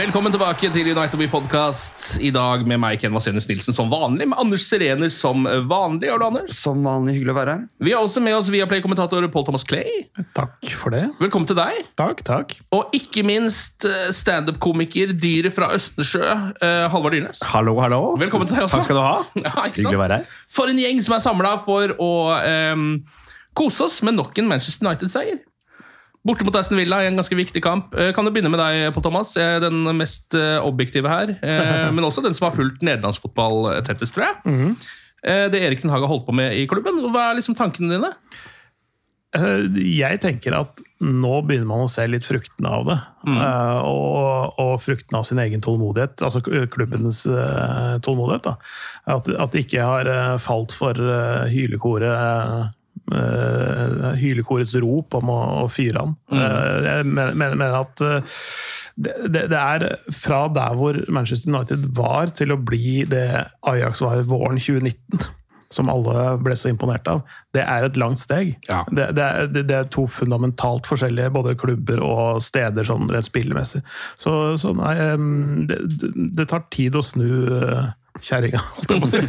Velkommen tilbake til United We Podcast. I dag med meg, Ken Vasenius Nilsen, som vanlig. Med Anders Serener som vanlig. Hallo, Anders. Som vanlig hyggelig å være her. Vi har også med oss Viaplay-kommentator Paul Thomas Clay. Takk for det. Velkommen til deg. Takk, takk. Og ikke minst eh, standup-komiker, dyret fra Østersjø, eh, Halvard Dyrnes. Hallo, hallo. Velkommen til deg også. Takk skal du ha. Ja, ikke Hyggelig å være her. For en gjeng som er samla for å um, kose oss med nok en Manchester United-seier. Borte mot Aston Villa i en ganske viktig kamp. Eh, Kan du begynne med deg, på Thomas? Den mest eh, objektive her. eh, Men også den som har fulgt nederlandsfotball tettest, tror jeg. Eh, Det Erik Den Haag har holdt på med i klubben. Hva er liksom tankene dine? Jeg tenker at nå begynner man å se litt fruktene av det. Mm. Og, og fruktene av sin egen tålmodighet, altså klubbens tålmodighet. At, at de ikke har falt for hylekoret eh, hylekorets rop om å, å fyre han. Eh, Jeg mener, mener at uh, det, det, det er fra der hvor Manchester United var, til å bli det Ajax var våren 2019 som alle ble så imponert av, det er et langt steg. Ja. Det, det, er, det, er to fundamentalt forskjellige både klubber og steder sånn rent spillemessig. Så, så nei, det, det tar tid å snu uh, kjerringa, holdt jeg på å si.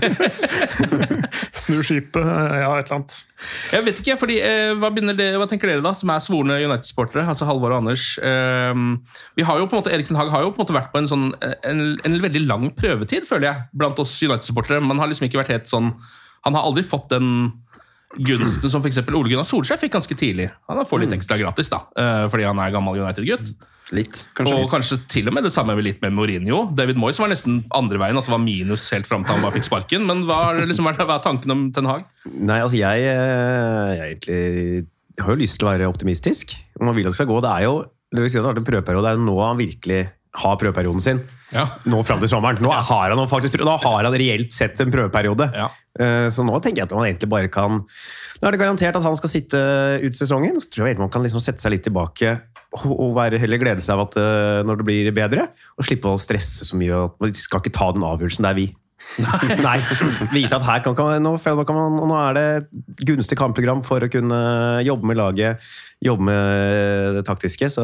snu skipet, ja, et eller annet. Jeg vet ikke, fordi, eh, hva, det, hva tenker dere da, som er svorne United-sportere? Altså Halvor og Anders. Eh, vi har jo på en måte, Erik Den Haag har jo på en måte vært på en, sånn, en, en veldig lang prøvetid, føler jeg, blant oss United-supportere. Man har liksom ikke vært helt sånn Han har aldri fått den gunsten som f.eks. Ole Gunnar Solskjær fikk ganske tidlig. Han får litt ekstra gratis, da, eh, fordi han er gammel United-gutt. Litt, kanskje. Og litt. kanskje til og med det samme litt med Mourinho. David Moyes var nesten andre veien, at det var minus helt fram til han bare fikk sparken. Men hva er, liksom, hva er tanken om Ten Hag? Nei, altså jeg, eh, jeg egentlig jeg har jo lyst til å være optimistisk. Om man vil at det skal gå, det er jo det vil si at det har vært en prøveperiode, det er jo nå han virkelig har prøveperioden sin. Ja. Nå fram til sommeren. Nå har han, faktisk nå har han reelt sett en prøveperiode. Ja. Eh, Så nå tenker jeg at man egentlig bare kan Nå er det garantert at han skal sitte ut sesongen. Så tror jeg man kan liksom sette seg litt tilbake og og være, heller glede seg av at eh, når det blir bedre, og slippe å stresse så mye. At man skal ikke ta den avgjørelsen, det er vi. Nei. Vite at her kan, kan, nå, kan man, nå er det et gunstig kampprogram for å kunne jobbe med laget, jobbe med det taktiske. Så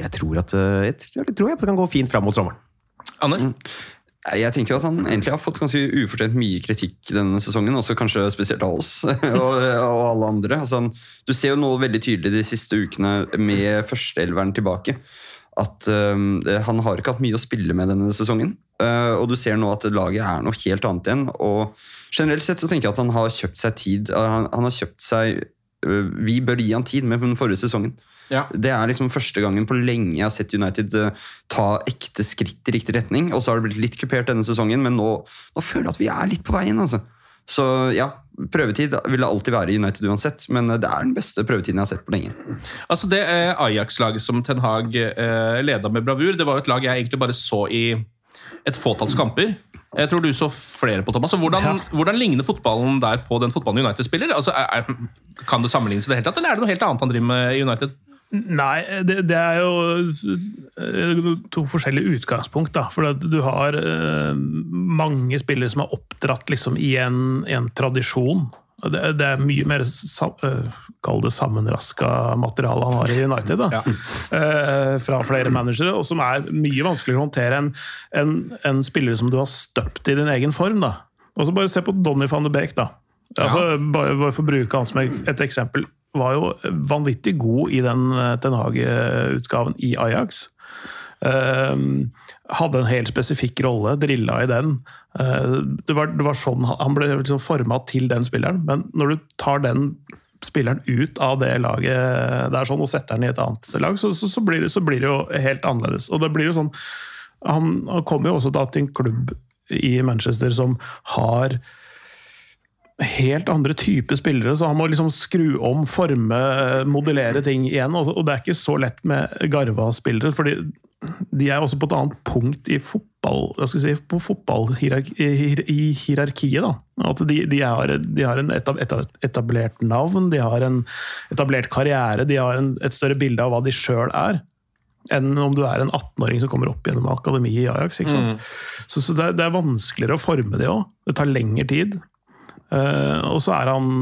jeg tror at eh, jeg, tror at det kan gå fint fram mot sommeren. Anders? Jeg tenker at han egentlig har fått ganske ufortjent mye kritikk denne sesongen, også kanskje spesielt av oss og, og alle andre. Altså han, du ser jo nå veldig tydelig de siste ukene med førsteelveren tilbake at um, han har ikke hatt mye å spille med denne sesongen. Uh, og du ser nå at laget er noe helt annet igjen. Og generelt sett så tenker jeg at han har kjøpt seg tid. Uh, Han, han har kjøpt seg uh, Vi bør gi han tid med den forrige sesongen. Ja. Det er liksom første gangen på lenge jeg har sett United eh, ta ekte skritt i riktig retning. Og så har det blitt litt kupert denne sesongen, men nå, nå føler jeg at vi er litt på veien. altså. Så ja, prøvetid vil det alltid være i United uansett, men eh, det er den beste prøvetiden jeg har sett på lenge. Altså Det eh, Ajax-laget som Ten Hag eh, leda med bravur, det var jo et lag jeg egentlig bare så i et fåtalls kamper. Jeg tror du så flere på Thomas. Hvordan, Ja. hvordan ligner fotballen der på den fotballen United spiller? Altså, er, er, kan det sammenlignes i det hele tatt, eller er det noe helt annet han driver med i United? Nei, det, det er jo eh, to forskjellige utgangspunkt. da, For du har eh, mange spillere som er oppdratt liksom, i en, en tradisjon. Det, det er mye mer eh, kall det sammenraska materiale han har i United. da, Ja. Fra flere managere, og som er mye vanskeligere å håndtere enn en, en spiller som du har støpt i din egen form. da. Og så Bare se på Donny van de Beek. da. Altså, ja. bare for å bruke han som et eksempel. Var jo vanvittig god i den eh, Ten Hage-utgaven i Ajax. Ehm, hadde en helt spesifikk rolle, drilla i den. Uh, det, var, det var sånn han- ble liksom forma til den spilleren, men når du tar den spilleren ut av det laget der sånn, og setter den i et annet lag, så, så, så, blir, det, så blir det jo helt annerledes. Og det blir jo sånn han kommer jo også da til en klubb i Manchester som har helt andre typer spillere, så han må liksom skru om, forme, modellere ting igjen. Og og det er ikke så lett med garva spillere, fordi de er også på et annet punkt i fotball, si, på fotballhierarkiet. da. At de, de, har, de har en etab- etab- etablert navn, de har en etablert karriere, de har en, et større bilde av hva de sjøl er enn om du er en 18-åring som kommer opp gjennom akademiet i Ajax. ikke sant? Så, så det, er, det er vanskeligere å forme det òg. Det tar lengre tid. Eh, og så er han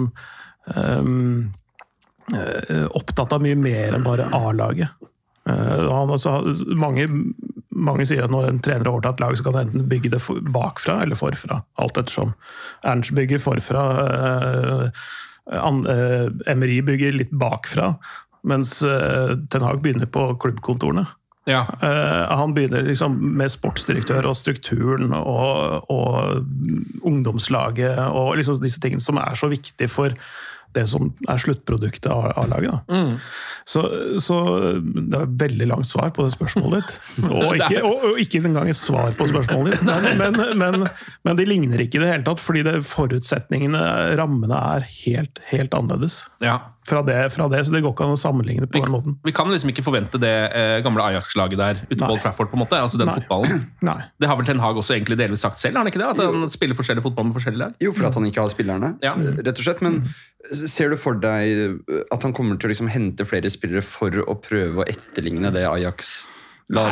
um, opptatt av mye mer enn bare A-laget. Eh, altså, mange, mange sier at når en trener har overtatt lag, så kan han enten bygge det bakfra eller forfra. Alt ettersom. Ernst bygger forfra. MRI bygger litt bakfra, mens Ten Hag begynner på klubbkontorene. Ja. Uh, han begynner liksom med sportsdirektør og strukturen og, og ungdomslaget og liksom disse tingene som er så viktige for det som er sluttproduktet av, av laget. Da. Så, så det er et veldig langt svar på det spørsmålet ditt. Og ikke, og, og ikke engang et svar på spørsmålet ditt. Men, men, men, men de ligner ikke i det hele tatt, fordi det, forutsetningene, rammene, er helt, helt annerledes. ja. Fra det, fra det, så det går ikke an å sammenligne på den måten. Vi kan liksom ikke forvente det eh, gamle Ajax-laget der ute på Old Trafford. på en måte, altså den Nei. fotballen. Nei. Det har vel Ten Hag også egentlig delvis sagt selv? har han ikke det? At han spiller forskjellig fotball med forskjellige lag? Jo, for at han ikke har spillerne, Ja. rett og slett. Men ser du for deg at han kommer til å liksom hente flere spillere for å prøve å etterligne det Ajax-laget,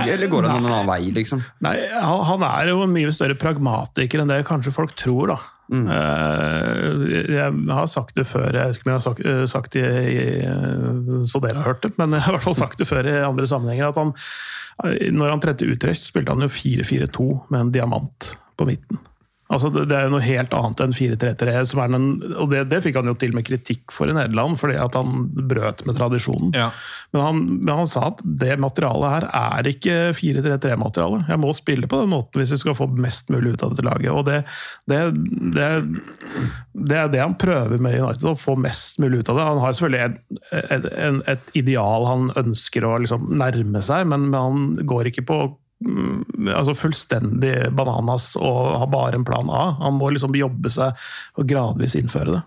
Nei, eller går han en annen vei, liksom? Nei, han han er jo en mye større pragmatiker enn det kanskje folk tror, da. Eh, Jeg har sagt det før, jeg vet ikke om jeg har sagt, eh, sagt det i, så dere har hørt det, men jeg har i hvert fall sagt det før i andre sammenhenger. at han, eh, Når han trente Utrecht, spilte han jo 4-4-2 med en diamant på midten. Altså, det, er jo noe helt annet enn 4-3-3, som er den, og det, det fikk han jo til med kritikk for i Nederland, fordi at han brøt med tradisjonen. Ja. Men han, men han sa at det materialet her er ikke 4-3-3-materiale. Jeg må spille på den måten hvis vi skal få mest mulig ut av dette laget. Og det, det, det, det er det han prøver med United, å få mest mulig ut av det. Han har selvfølgelig et, et, et ideal han ønsker å liksom nærme seg, men, men han går ikke på altså fullstendig bananas og har bare en plan A. Han må liksom jobbe seg og gradvis innføre det.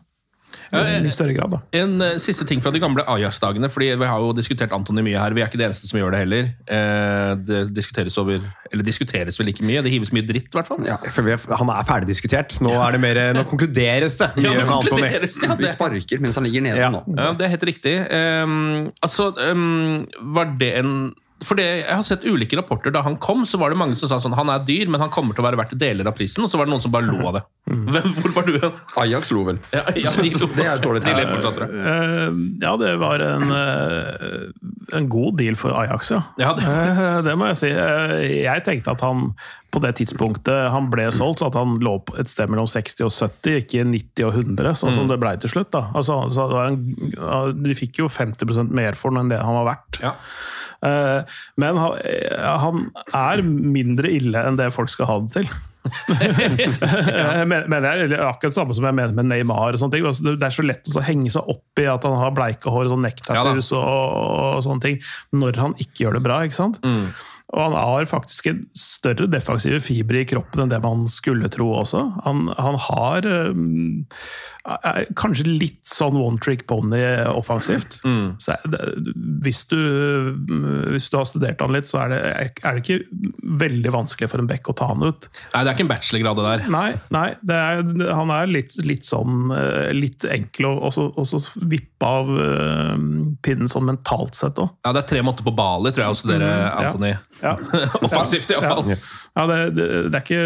Ja, I eh, større grad, da. En eh, siste ting fra de gamle Ajax-dagene. fordi Vi har jo diskutert Antony mye her. Vi er ikke det eneste som gjør det heller. Eh, det diskuteres over Eller diskuteres vel ikke mye. Det hives mye dritt, i hvert fall. Ja. Han er ferdig diskutert. Nå, er det mer, nå konkluderes det. Ja, mye det med Antony. konkluderes, ja, Vi sparker mens han ligger nede Ja. nå. Ja, det er helt riktig. Um, altså, um, var det en for det, Jeg har sett ulike rapporter. Da han kom, så var det mange som sa sånn han er dyr, men han kommer til å være verdt deler av prisen. Og så var det noen som bare lo av det. Hvem, hvor var du hen? Ajax lo vel. Ja, ja, de lo. Det er De. Eh, ja, det var en, eh, en god deal for Ajax, ja. Ja, det- Eh, det må jeg si. Jeg tenkte at han på det tidspunktet han ble solgt, så at han lå på et sted mellom 60 og 70, ikke 90 og 100, sånn som det ble til slutt. da. Altså, en, de fikk jo 50% mer for den enn det han var verdt. Ja. Eh, Men han, eh, han er mindre ille enn det folk skal ha det til. ja. men- mener jeg, akkurat det samme som jeg mener med Neymar. og sånne ting. Altså, det- er så lett å henge seg opp i at han har bleike hår og sånn necktattoos og, og sånne ting, når han ikke gjør det bra. ikke sant? Og han har faktisk en større defensive fibre i kroppen enn det man skulle tro også. Han, han har um, er kanskje litt sånn one trick pony offensivt. Mm. Så det, hvis, du, hvis du har studert han litt, så er det, er det ikke veldig vanskelig for en bekk å ta han ut. Nei, det er ikke en bachelorgrad, det der. Nei, nei det er, han er litt, litt sånn eh, litt enkel, og også, også vippe av uh, pinnen sånn mentalt sett òg. Ja, Det er tre måneder på Bali, tror jeg, å studere Mm, ja. Ja. Offensivt, iallfall. Ja, ja det, det, det er ikke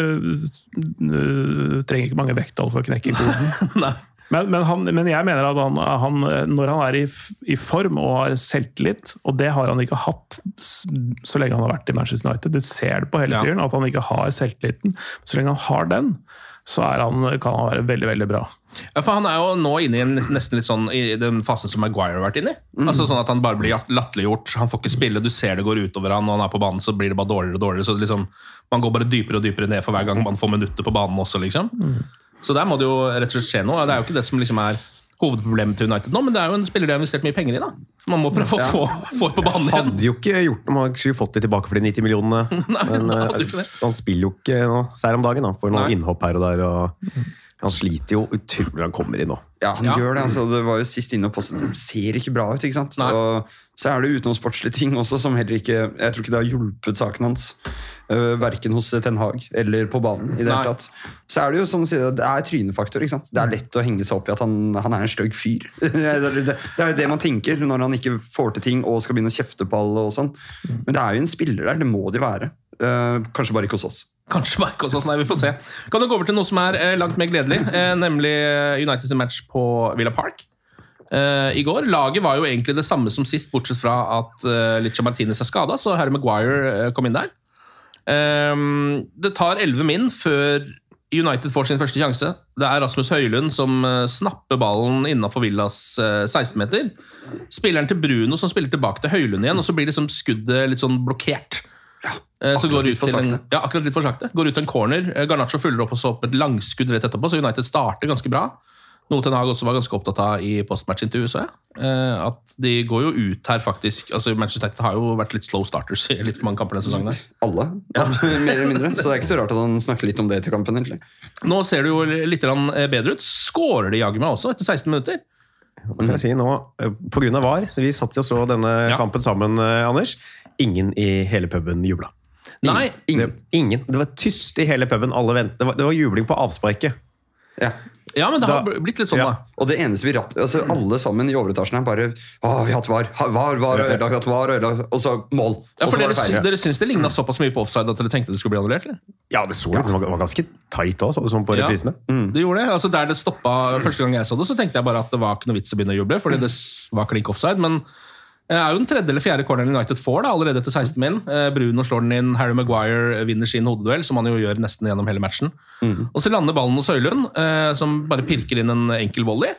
Du trenger ikke mange vekttall for å knekke koden. Men, men, han, men jeg mener at han, han, når han er i, i form og har selvtillit, og det har han ikke hatt så lenge han har vært i Manchester United Du ser det på hele fyren, at han ikke har selvtilliten. Så lenge han har den, så er han, kan han være veldig, veldig bra. Ja, for Han er jo nå inne i en, nesten litt sånn i den fasen som Maguire har vært inne i. Altså sånn at Han bare blir latterliggjort, han får ikke spille, du ser det går utover han, og han er på banen, så blir det bare dårligere og dårligere. så det liksom, Man går bare dypere og dypere ned for hver gang man får minutter på banen også. liksom. Så der må det jo rett og slett skje noe. Det er jo ikke det som liksom er hovedproblemet til United nå, men det er jo en spiller de har investert mye penger i. da. Man må prøve å få, få på banen igjen. Hadde jo ikke gjort noe, man skulle fått det tilbake for de 90 millionene. Nei, Men det. han spiller jo ikke noe seier om dagen, da. Får noen Nei. innhopp her og der. og Han sliter jo utrolig han kommer inn nå. Ja, han Ja. gjør det. altså Det var jo sist inne og postet. Det ser ikke bra ut. ikke sant? Og så er det utenomsportslige ting også som heller ikke Jeg tror ikke det har hjulpet saken hans. Uh, verken hos Ten Hag eller på banen. i det hele tatt. Så er det jo som sier, det er trynefaktor. ikke sant? Det er lett å henge seg opp i at han, han er en stygg fyr. det, er- jo det man tenker når han ikke får til ting og skal begynne å kjefte på alle. og sånn. Men det er jo en spiller der. Det må de være. Uh, kanskje bare ikke hos oss. Kanskje bare ikke hos oss, nei, vi får se. Kan du gå over til noe som er eh, langt mer gledelig, eh, nemlig eh, Uniteds match på Villa Park Uh, i går. Laget var jo egentlig det samme som sist, bortsett fra at uh, Licha Martinez er skada, så Harry Maguire uh, kom inn der. Ehm, det tar elleve min før United får sin første sjanse. Det er Rasmus Høylund som eh, snapper ballen innafor Villas eh, 16-meter. Spilleren til Bruno som spiller tilbake til Høylund igjen, og så blir liksom skuddet litt sånn blokkert. Ja, akkurat litt for sakte. en, ja, akkurat litt for sakte. Går ut til en corner. Eh, Garnaccio følger opp og så opp et langskudd rett etterpå, så United starter ganske bra. Noe Ten Hag også var ganske opptatt av i postmatch-intervjuet, så jeg. Eh, at de går jo ut her, faktisk. altså Manchester United har jo vært litt slow starters i litt for mange kamper denne sesongen. Der. Alle, mer eller mindre. Så det er ikke så rart at han snakker litt om det til kampen. egentlig. Nå ser det jo litt eh, bedre ut. Skårer de jaggu meg også, etter 16 minutter. Hva kan jeg si nå? Eh, På grunn av VAR, så vi satt jo så denne Ja. kampen sammen, eh, Anders. Ingen i hele puben jubla. Nei, Det, ingen. Det var tyst i hele puben. Alle ventet. Det var, det var jubling på avsparket. Ja. Ja, men det har Da- blitt litt sånn, Ja. da. Og det eneste vi ratt, altså Alle sammen i overetasjen her bare Å, vi har hatt var, var, var og ødelagt, hatt var og ødelagt, og så mål. Ja, for dere, sy- dere syns det ligna såpass mye på offside at dere tenkte det skulle bli annullert? eller? Ja, det så ut som det var ganske tight òg, sånn på reprisene. Ja. mm. Det gjorde det. altså Der det stoppa første gang jeg så det, så tenkte jeg bare at det var ikke noe vits å begynne å juble, fordi det var klink offside. Men det er jo den tredje eller fjerde corneren United får da, allerede etter 16 min. Eh, Bruno slår den inn, Harry Maguire vinner sin hodeduell, som han jo gjør nesten gjennom hele matchen. Og så lander ballen hos Høylund, eh, som bare pirker inn en enkel volley.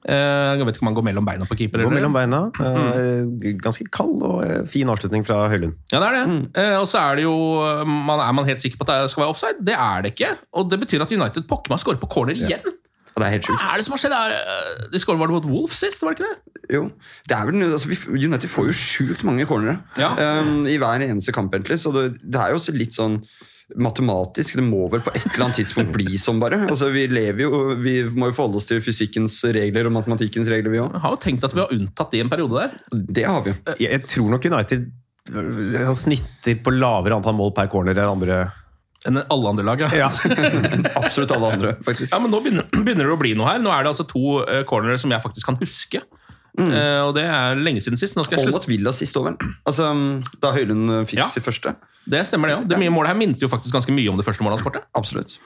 Eh, jeg vet ikke om han går mellom beina på keeper. Går mellom beina. eh, Ganske kald og eh, fin avslutning fra Høylund. Ja, det er det. Mm. og så er det jo man, Er man helt sikker på at det skal være offside? Det er det ikke. Og det betyr at United pokker meg skårer på corner igjen. Ja, det er helt Hva er det som har skjedd her? Eh, De skåret var det mot Wolf sist, var det ikke det? Jo, det er vel, altså, United får jo sjukt mange cornere Ja. um, i hver eneste kamp. egentlig, Så det, det er jo også litt sånn matematisk. Det må vel på et eller annet tidspunkt bli sånn, bare. Altså, Vi lever jo, vi må jo forholde oss til fysikkens regler og matematikkens regler, vi òg. Jeg har jo tenkt at vi har unntatt de en periode der. Det har vi jo. Jeg, jeg tror nok United eh, snitter på lavere antall mål per corner enn andre. Enn alle andre lag, ja. Ja. Absolutt alle andre, faktisk. Ja, men Nå begynner, begynner det å bli noe her. Nå er det altså to uh, cornere som jeg faktisk kan huske. Eh, og det er lenge siden sist. Nå skal jeg Og slutte. mot Villa sist over. Altså, Da Høylund uh, fikk Ja. sitt første. Det stemmer, det òg. Det mye målet her minte jo faktisk ganske mye om det første målet han skåret. Absolutt.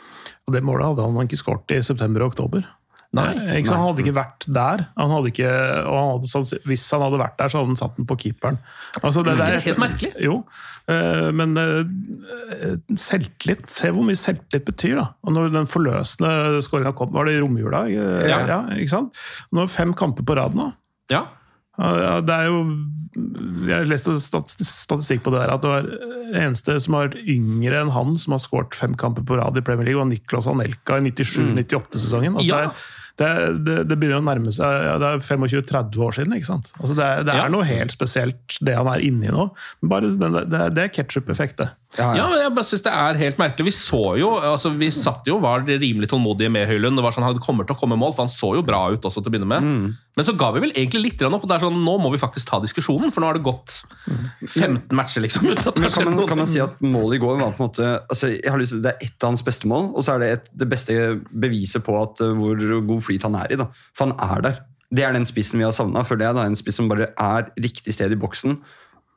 Og det målet hadde han ikke skåret i september og oktober. Nei. Ikke sant? Han hadde ikke vært der. Han hadde ikke, og han hadde, hvis han hadde vært der, så hadde han satt den på keeperen. Altså, det, Det er helt merkelig. Jo, eh, men eh, selvtillit Se hvor mye selvtillit betyr. da. Og når den forløsende skåringa kom, var det i romjula? eh, Ja. ja, ikke sant? Nå er det fem kamper på rad nå. Ja. Det er jo Jeg leste lest statistikk på det der, at det var eneste som har vært yngre enn han, som har skåret fem kamper på rad i Premier League, var Niklas Anelka i 97-98-sesongen. Altså Ja. Det, det, det, begynner å nærme seg ja, Det er 25-30 år siden. ikke sant? Altså det, det er Ja. noe helt spesielt, det han er inni nå. Bare, Det, det, det er ketsjup-effekt, det. Ja, men jeg bare synes det er helt merkelig. Vi så jo, altså vi satt jo, var rimelig tålmodige med Høylund. Det var sånn, Han kommer til å komme mål, for han så jo bra ut også til å begynne med. Mm. Men så ga vi vel egentlig litt opp. og det er sånn, Nå må vi faktisk ta diskusjonen, for nå har det gått 15 matcher liksom Ut, kan man, kan man si at målet i går var på en måte altså jeg har lyst til, Det er ett av hans beste mål, og så er det et, det beste beviset på at, uh, hvor god flyt han er i. da. For han er der. Det er den spissen vi har savna. For det er da en spiss som bare er riktig sted i boksen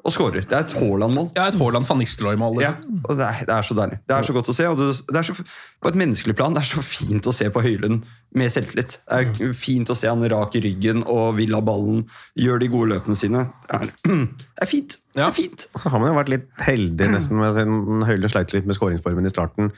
og skårer. Det er et Haaland-mål. Ja, et Haaland van Nistelrooy-mål. Ja, og det er, det er så deilig. Det er så godt å se. og det, det er så, På et menneskelig plan det er så fint å se på Høylund med selvtillit. Det er fint å se han rak i ryggen og vil ha ballen, gjør de gode løpene sine. Det er, det er fint. Det er fint. Så har man jo vært litt heldig nesten med siden Høylund sleit litt med skåringsformen i starten.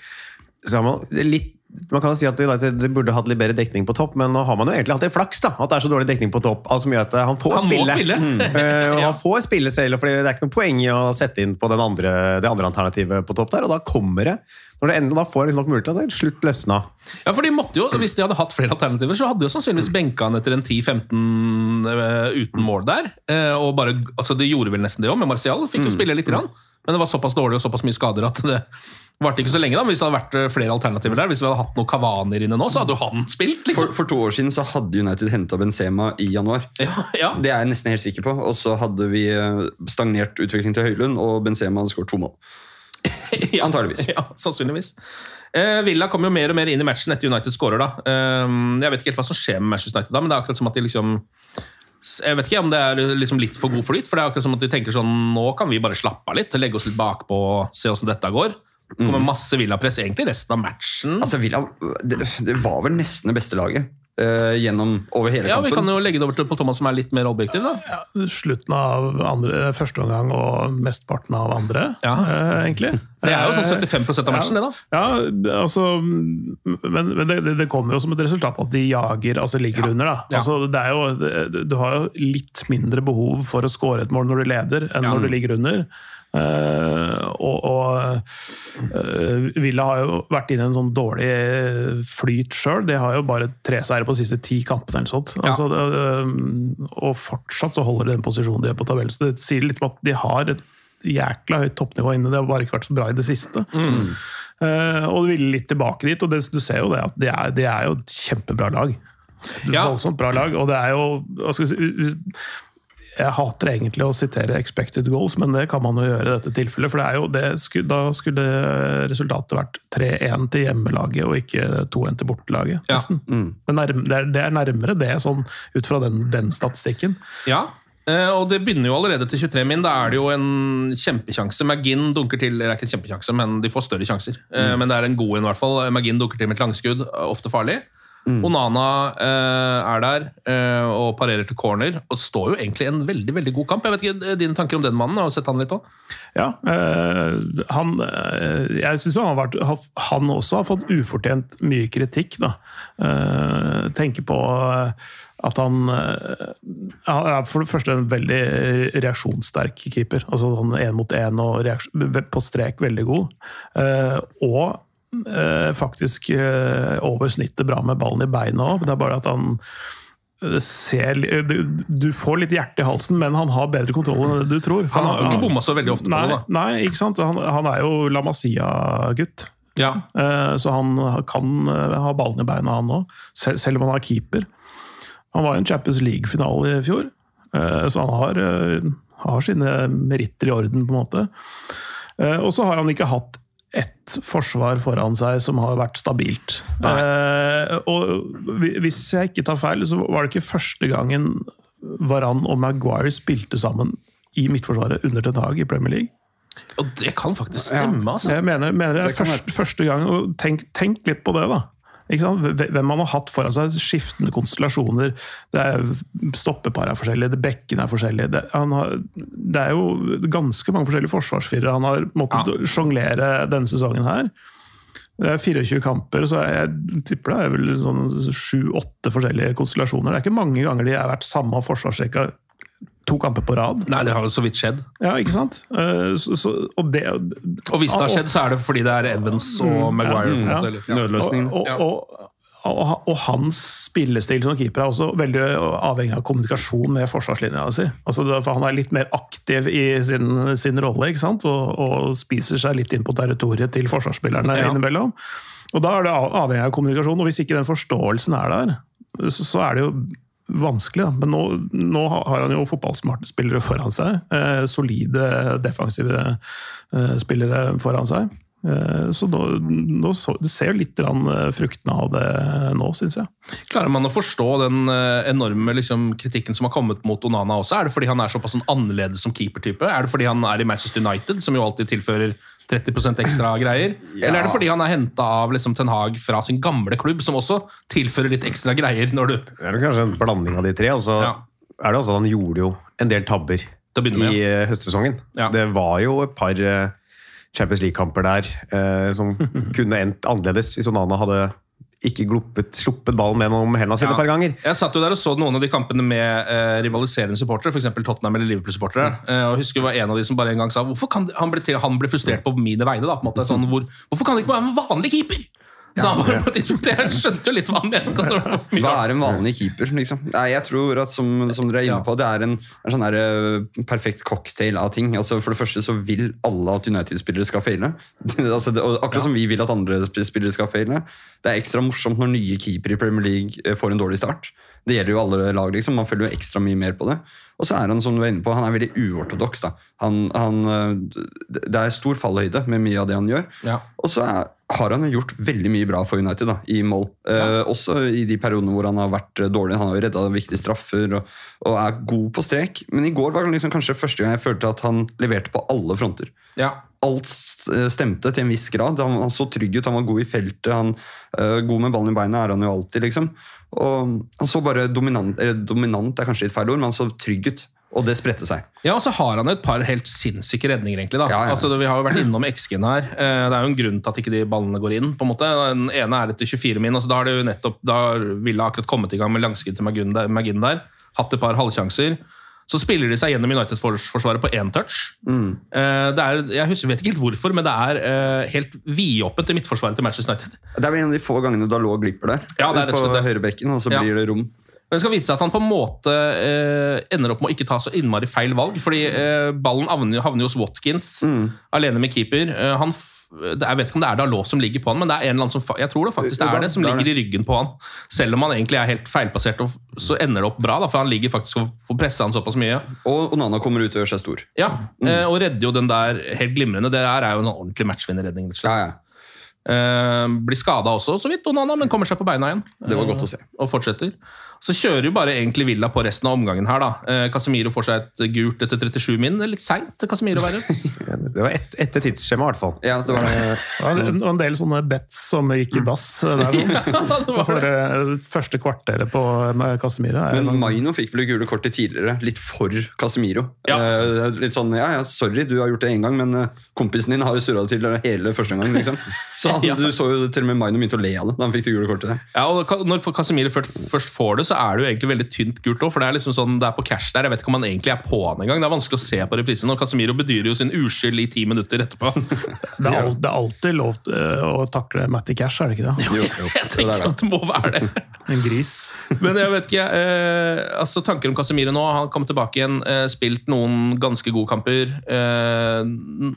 Så har man litt man kan jo si at United burde hatt litt bedre dekning på topp, men nå har man jo egentlig hatt det flaks. da, At det er så dårlig dekning på topp. altså mye at Han får Han spille. spille. Mm. Eh, og Ja. Han får spille selv, for det er ikke noe poeng i å sette inn på den andre, det andre alternativet på topp der. Og da kommer det. Når det ender, da får liksom nok mulighet til det slutt løsna. Ja, for de måtte jo, Hvis de hadde hatt flere alternativer, så hadde de jo sannsynligvis benka han etter en 10-15 eh, uten mål der. Eh, og bare, altså De gjorde vel nesten det òg, med Martial. Fikk jo spille litt, grann, men det var såpass dårlig og såpass mye skader at det varte ikke så lenge. da, men Hvis det hadde vært eh, flere alternativer der, hvis vi hadde hatt noen Kavaner inne nå, så hadde jo han spilt. For, liksom. for to år siden så hadde United henta Benzema i januar. Ja, ja. Det er jeg nesten helt sikker på. Og så hadde vi eh, stagnert utviklingen til Høylund, og Benzema hadde skåret to mål. ja. Antageligvis. Ja, sannsynligvis. Eh, Villa kommer jo mer og mer inn i matchen etter United scorer. da. Eh, jeg vet ikke helt hva som skjer med Manchester United da, men det er akkurat som at de liksom jeg vet ikke om det er liksom litt for god flyt, for det er akkurat som at de tenker sånn Nå kan vi bare slappe av litt, legge oss litt bakpå og se åssen dette går. Det kommer masse Villa-press egentlig resten av matchen. Altså, Villa, det, det var vel nesten det beste laget eh, gjennom over hele ja, Vi kan jo legge det over til på Thomas, som er litt mer objektiv. da. Ja, slutten av andre, første omgang og mesteparten av andre, Ja. uh, egentlig. Det er jo sånn Eh, 75% av matchen, det, da. Ja, altså Men, men det, det kommer jo som et resultat at de jager, altså ligger under. da. Ja. Altså, det er jo, du har jo litt mindre behov for å skåre et mål når du leder, enn Ja. når du ligger under. Eh, og og uh, Villa har jo vært inne i en sånn dårlig flyt sjøl. De har jo bare tre seire på de siste ti kampene. eller sånt. Ja. Altså, det, eh, og fortsatt så holder de den posisjonen de er på tabellen. Så det sier litt om at de har et jækla høyt toppnivå inne. Det har bare ikke vært så bra i det siste. Eh, og de ville litt tilbake dit, og det, du ser jo det at det er, det er jo et kjempebra lag. Ja. Voldsomt bra lag. Og det er jo hva skal jeg, si, jeg hater egentlig å sitere expected goals, men det kan man jo gjøre i dette tilfellet. For det er jo det, da skulle resultatet vært 3-1 til hjemmelaget og ikke 2-1 til bortelaget. Ja. Mm. Det, er nærm- det, er, er nærmere det, sånn ut fra den, den statistikken. Ja, eh, og det begynner jo allerede til 23 min. Da er det jo en kjempekjanse. Magin dunker til Det er ikke en kjempekjanse, men de får større sjanser. Mm. Men det er en god en, i hvert fall. Magin dunker til med et langskudd, ofte farlig. Onana eh, er der eh, og parerer til corner. Og står jo egentlig en veldig veldig god kamp. Jeg vet ikke, Dine tanker om den mannen? Har du sett han litt òg? Ja, eh, han eh, Jeg syns han, har vært- han også har fått ufortjent mye kritikk, da. Eh, tenker på eh, at han eh, er for det første en veldig reaksjonssterk keeper. Altså sånn én mot én og på strek veldig god. Eh, og eh, faktisk eh, over snittet bra med ballen i beina òg. Det er bare at han ser, li- du, får litt hjerte i halsen, men han har bedre kontroll enn du tror. For Han har jo ikke bomma så veldig ofte på det. da. nei ikke sant? Han, han er jo La Masia-gutt. Ja. Eh, Så han kan eh, ha ballen i beina, han òg. Selv, om han er keeper. Han var i en Champions League-finale i fjor, eh, så han har, eh, har sine meritter i orden, på en måte. Eh, Og så har han ikke hatt ett forsvar foran seg som har vært stabilt. Eh, og hvis jeg ikke tar feil, så var det ikke første gangen Varan og Maguire spilte sammen i midtforsvaret under Ten Hag i Premier League. Og det kan faktisk stemme, altså. Jeg mener, mener det er Det første, første gang, tenk, tenk litt på det, da. Hvem man har hatt foran seg, skiftende konstellasjoner. Det er Stoppepar er forskjellige, det bekken er forskjellige. Det, han har, det er jo ganske mange forskjellige forsvarsfirere han har måttet Ja. sjonglere denne sesongen her. Det er 24 kamper, så jeg tipper det er vel sånn sju-åtte forskjellige konstellasjoner. Det er ikke mange ganger de har vært samme forsvarsrekka to kamper på rad. Nei, det har jo så vidt skjedd. Ja, ikke sant? Eh, Så, så, og det, Og hvis det har skjedd, så er det fordi det er Evans og Maguire. på Ja. ja. Nødløsning. Og, og, og og, og hans spillestil som keeper er også veldig avhengig av kommunikasjon med forsvarslinja si. Altså, for han er litt mer aktiv i sin, sin rolle ikke sant? Og, og spiser seg litt inn på territoriet til forsvarsspillerne Ja. innimellom. Og da er det avhengig av kommunikasjon, og hvis ikke den forståelsen er der, så, så er det jo vanskelig. Da. Men nå, nå har han jo fotballsmarte spillere foran seg. Eh, solide defensive eh, spillere foran seg. Eh, så nå, nå så, du ser litt eh, fruktene av det nå, syns jeg. Klarer man å forstå den eh, enorme liksom, kritikken som har kommet mot Onana også? Er det fordi han er såpass sånn annerledes som keepertype? Er det fordi han er i Manchester United, som jo alltid tilfører 30% ekstra greier? Eller er det fordi han er henta av liksom, Ten Hag fra sin gamle klubb, som også tilfører litt ekstra greier? når du... Det er kanskje en blanding av de tre. Og så Ja. er det også at han gjorde jo en del tabber med, i ja. eh, høstsesongen. Ja. Det var jo et par eh, Champions League-kamper der eh, som kunne endt annerledes hvis Onana hadde ikke gluppet, sluppet ballen med noen hendene sine Ja. et par ganger. Jeg satt jo der og så noen av de kampene med eh, rivaliserende supportere, f.eks. Tottenham eller Liverpool-supportere. Eh, og husker det var en av de som bare en gang sa hvorfor kan han ble, han ble frustrert på mine vegne. da, på en måte, sånn, hvor, Hvorfor kan det ikke være en vanlig keeper? Så han var på et tidspunkt, Jeg skjønte jo litt hva han mente. Hva er en vanlig keeper? liksom? Nei, jeg tror at som, som dere er inne på, det er en, en sånn der, uh, perfekt cocktail av ting. Altså, for det første så vil alle at United-spillere skal feile. altså, det, og akkurat som vi vil at andre spillere skal feile. Det er ekstra morsomt når nye keepere i Premier League eh, får en dårlig start. Det gjelder jo alle lag. liksom, Man følger jo ekstra mye mer på det. Og så er han som du er inne på, han er veldig uortodoks. da. Han, han, eh, det er stor fallhøyde med mye av det han gjør. Ja. Og så er, har han jo gjort veldig mye bra for United da, i mål. Eh, også i de periodene hvor han har vært eh, dårlig. Han har jo redda viktige straffer og, og er god på strek. Men i går var det liksom kanskje første gang jeg følte at han leverte på alle fronter. Ja. Alt eh, stemte til en viss grad. Han, han så trygg ut, han var god i feltet. Han, eh, god med ballen i beina er han jo alltid, liksom. Og han så bare dominant eller Dominant er kanskje litt feil ord, men han så trygg ut. Og det spredte seg. Ja, og så har han et par helt sinnssyke redninger, egentlig. da. Ja, ja. Altså, vi har jo vært innom XG-en her. Eh, Det er jo en grunn til at ikke de ballene går inn. på en måte. Den ene er etter 24 min. altså Da har det jo nettopp, da ville akkurat kommet i gang med langskudd til Magin der. Hatt et par halvsjanser. Så spiller de seg gjennom United-forsvaret på én touch. Mm. Det er, jeg husker, vet ikke helt hvorfor, men det er eh, helt vidåpent i midtforsvaret til Manchester United. Det er en av de få gangene da lå glipper der. Ja, det er på høyrebekken, og så Ja. blir det rom. Men det skal vise seg at han på en måte eh, ender opp med å ikke ta så innmari feil valg. fordi eh, ballen havner, havner hos Watkins, alene med keeper. Eh, han, jeg vet ikke om det er Dalot som ligger på han, men det er en eller annen som, jeg tror det faktisk det er det som er ligger i ryggen på han. Selv om han egentlig er helt feilplassert, og så ender det opp bra. Da, for han ligger faktisk og får pressa han såpass mye. Og Onana kommer ut og gjør seg stor. Ja, mm. Og redder jo den der helt glimrende. Det der er jo en ordentlig matchvinnerredning. rett og slett. Ja, ja. Eh, blir skada også, så vidt, Onana, men kommer seg på beina igjen. Det var godt å se. Eh, Og fortsetter. Så kjører jo bare egentlig Villa på resten av omgangen her, da. Eh, Casemiro får seg et gult etter 37 min. Det er litt seint til Casemiro å være. Det var et, etter tidsskjema, i hvert fall. Ja, det var det. Ja, det var en del sånne bets som gikk i dass. Der, ja, det var For det. det første kvarteret på med Casemiro Men Maino fikk vel gule kortet tidligere, litt for Casemiro. Ja. Eh, litt sånn, ja, ja, sorry, du har gjort det én gang, men kompisen din har jo surra det til hele første gang. liksom. Så Ja. du så jo til og med Maino begynte å le av det da han fikk det gule kortet. Ja, og Når Casemiro først først får det, så er det jo egentlig veldig tynt gult òg. For det er liksom sånn, det er på cash der. Jeg vet ikke om han egentlig er på han engang. Det er vanskelig å se på reprisen. Og Casemiro bedyrer jo sin uskyld i ti minutter etterpå. det, er, det er alltid lov eh, å takle Matty Cash, er det ikke det? Jo, jo, Jeg er tenker det. at det må være det. En gris. Men jeg vet ikke, eh, altså tanker om Casemiro nå. Han kom tilbake igjen, eh, spilt noen ganske gode kamper. Eh,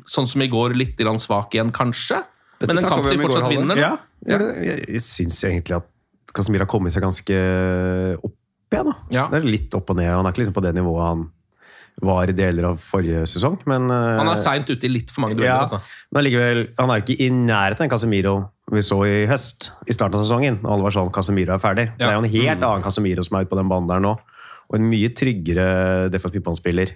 sånn som i går, litt grann svak igjen, kanskje. Dette Men en kamp de fortsatt går, vinner. da. Ja, jeg, jeg, jeg syns egentlig at Casemiro har kommet seg ganske opp igjen. Da. Ja. Det er litt opp og ned. Han er ikke liksom på det nivået han var i deler av forrige sesong, men eh, Han er seint ute i litt for mange dueller. ja, Altså. men allikevel, han er jo ikke i nærheten av Casemiro vi så i høst, i starten av sesongen. Alle var sånn Casemiro er ferdig. Det er jo en helt annen Casemiro som er ute på den banen der nå. Og en mye tryggere defensiv midtbanespiller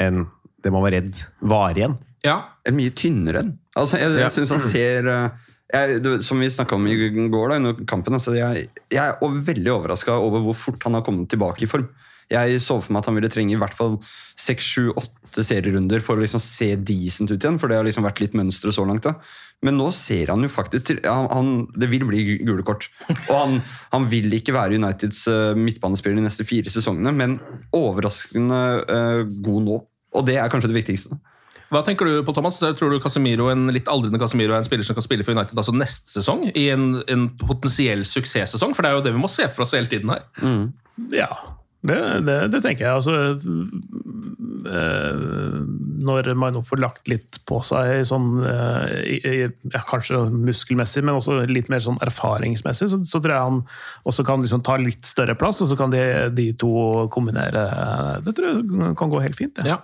enn det man var redd var igjen. Ja, En mye tynnere enn. Altså, jeg, jeg synes han ser eh, jeg, det, Som vi snakka om i går, da, under kampen altså, jeg, jeg er veldig overraska over hvor fort han har kommet tilbake i form. Jeg så for meg at han ville trenge i hvert fall seks, sju, åtte serierunder for å liksom se decent ut igjen. For det har liksom vært litt mønsteret så langt. da. Men nå ser han jo faktisk til, han, han, Det vil bli gule kort. Og han, han vil ikke være Uniteds uh, midtbanespiller de neste fire sesongene, men overraskende uh, god nå. Og det er kanskje det viktigste. Hva tenker du på, Thomas? Tror du Casemiro, en litt aldrende Casemiro er en spiller som kan spille for United altså neste sesong? I en, en potensiell suksesssesong? For det er jo det vi må se for oss hele tiden her. Ja, det, det, det tenker jeg. Altså, eh, når Maino får lagt litt på seg, sånn, eh, i- ja, kanskje muskelmessig, men også litt mer sånn erfaringsmessig, så, så tror jeg han også kan liksom ta litt større plass, og så kan de, de to kombinere. Det tror jeg kan gå helt fint. Ja. Ja.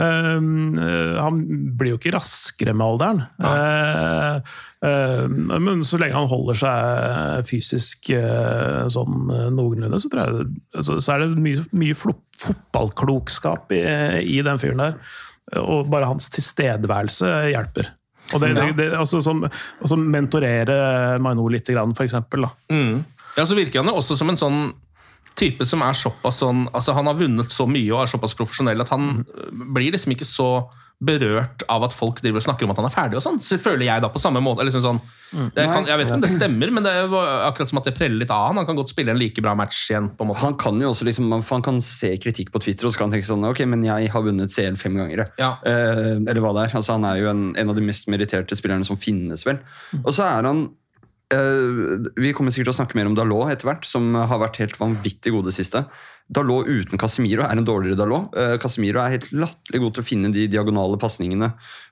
Um, eh, han blir jo ikke raskere med alderen. Eh, eh, men så lenge han holder seg fysisk sånn noenlunde, så, tror jeg, altså, så er det mye, mye fotballklokskap i, i den fyren der. Og bare hans tilstedeværelse hjelper. Og det, det, det, altså, som, altså mentorere Maino litt, grann, for eksempel. Da. Mm. Ja, så virker han jo også som en sånn type som er såpass sånn altså Han har vunnet så mye og er såpass profesjonell at han øh, blir liksom ikke så berørt av at folk driver og snakker om at han er ferdig. og sånn, så føler jeg da på samme måte. Liksom sånn, det kan, jeg vet ikke om det stemmer, men det er akkurat som at det preller litt av han. Han kan godt spille en like bra match igjen. på en måte. Han kan jo også liksom, han kan se kritikk på Twitter og så kan han tenke sånn Ok, men jeg har vunnet CL fem ganger. Ja. Eh, eller hva det er. Altså, han er jo en, en av de mest meritterte spillerne som finnes, vel. Og så er han eh, Vi kommer sikkert til å snakke mer om Dalot etter hvert, som har vært helt vanvittig god det siste. Dalot uten Casemiro er en dårligere Dalot. Eh, Casemiro er helt latterlig god til å finne de diagonale pasningene.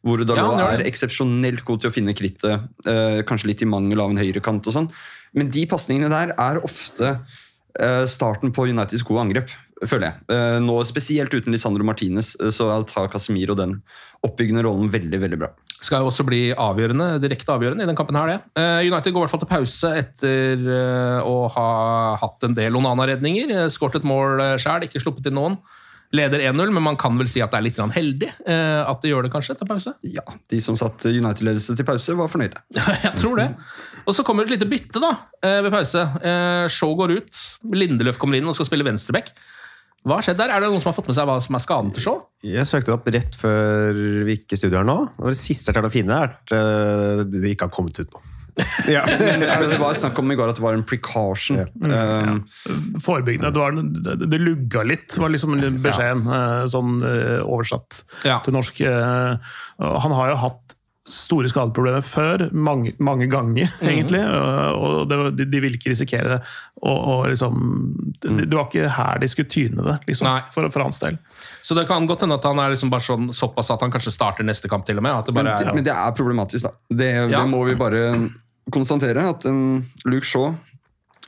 Hvor Dalot ja, er eksepsjonelt god til å finne krittet, eh, kanskje litt i mangel av en høyrekant og sånn. Men de pasningene der er ofte eh, starten på Uniteds gode angrep, føler jeg. Eh, nå Spesielt uten Lisandro Martinez, eh, så tar Casemiro den oppbyggende rollen veldig veldig bra. Skal jo også bli avgjørende, direkte avgjørende i den kampen her, det. Eh, United går i hvert fall til pause etter eh, å ha hatt en del Onana-redninger. Eh, Skåret et mål sjøl, ikke sluppet inn noen. Leder 1-0, men man kan vel si at det er litt heldig at de gjør det kanskje etter pause? Ja, De som satt United-ledelse til pause, var fornøyde. Jeg tror det. Og så kommer det et lite bytte da, ved pause. Shaw går ut, Lindeløf kommer inn og skal spille venstreback. Hva har skjedd der? Er det noen som har fått med seg hva som er skaden til Shaw? Jeg søkte det opp rett før vi gikk i studio her nå. var det siste jeg klarte å finne, er at eh, det ikke har kommet ut nå. Ja. Men det var snakk om i går at det var en precaution. Um, Forebyggende. Det, var, det, det lugga litt, var liksom beskjeden, eh, sånn eh, oversatt Ja. til norsk. Han har jo hatt store skadeproblemer før, mange, mange ganger, Mhm. egentlig. eh, Og det, de, de ville ikke risikere det. Og, og liksom, det, det var ikke her de skulle tyne det, liksom, for, for hans del. Så det kan godt hende at han er liksom bare sånn, såpass at han kanskje starter neste kamp til og med. At det men, er, men det er problematisk, da. Det, Ja. det må vi bare konstatere. At en Luke Shaw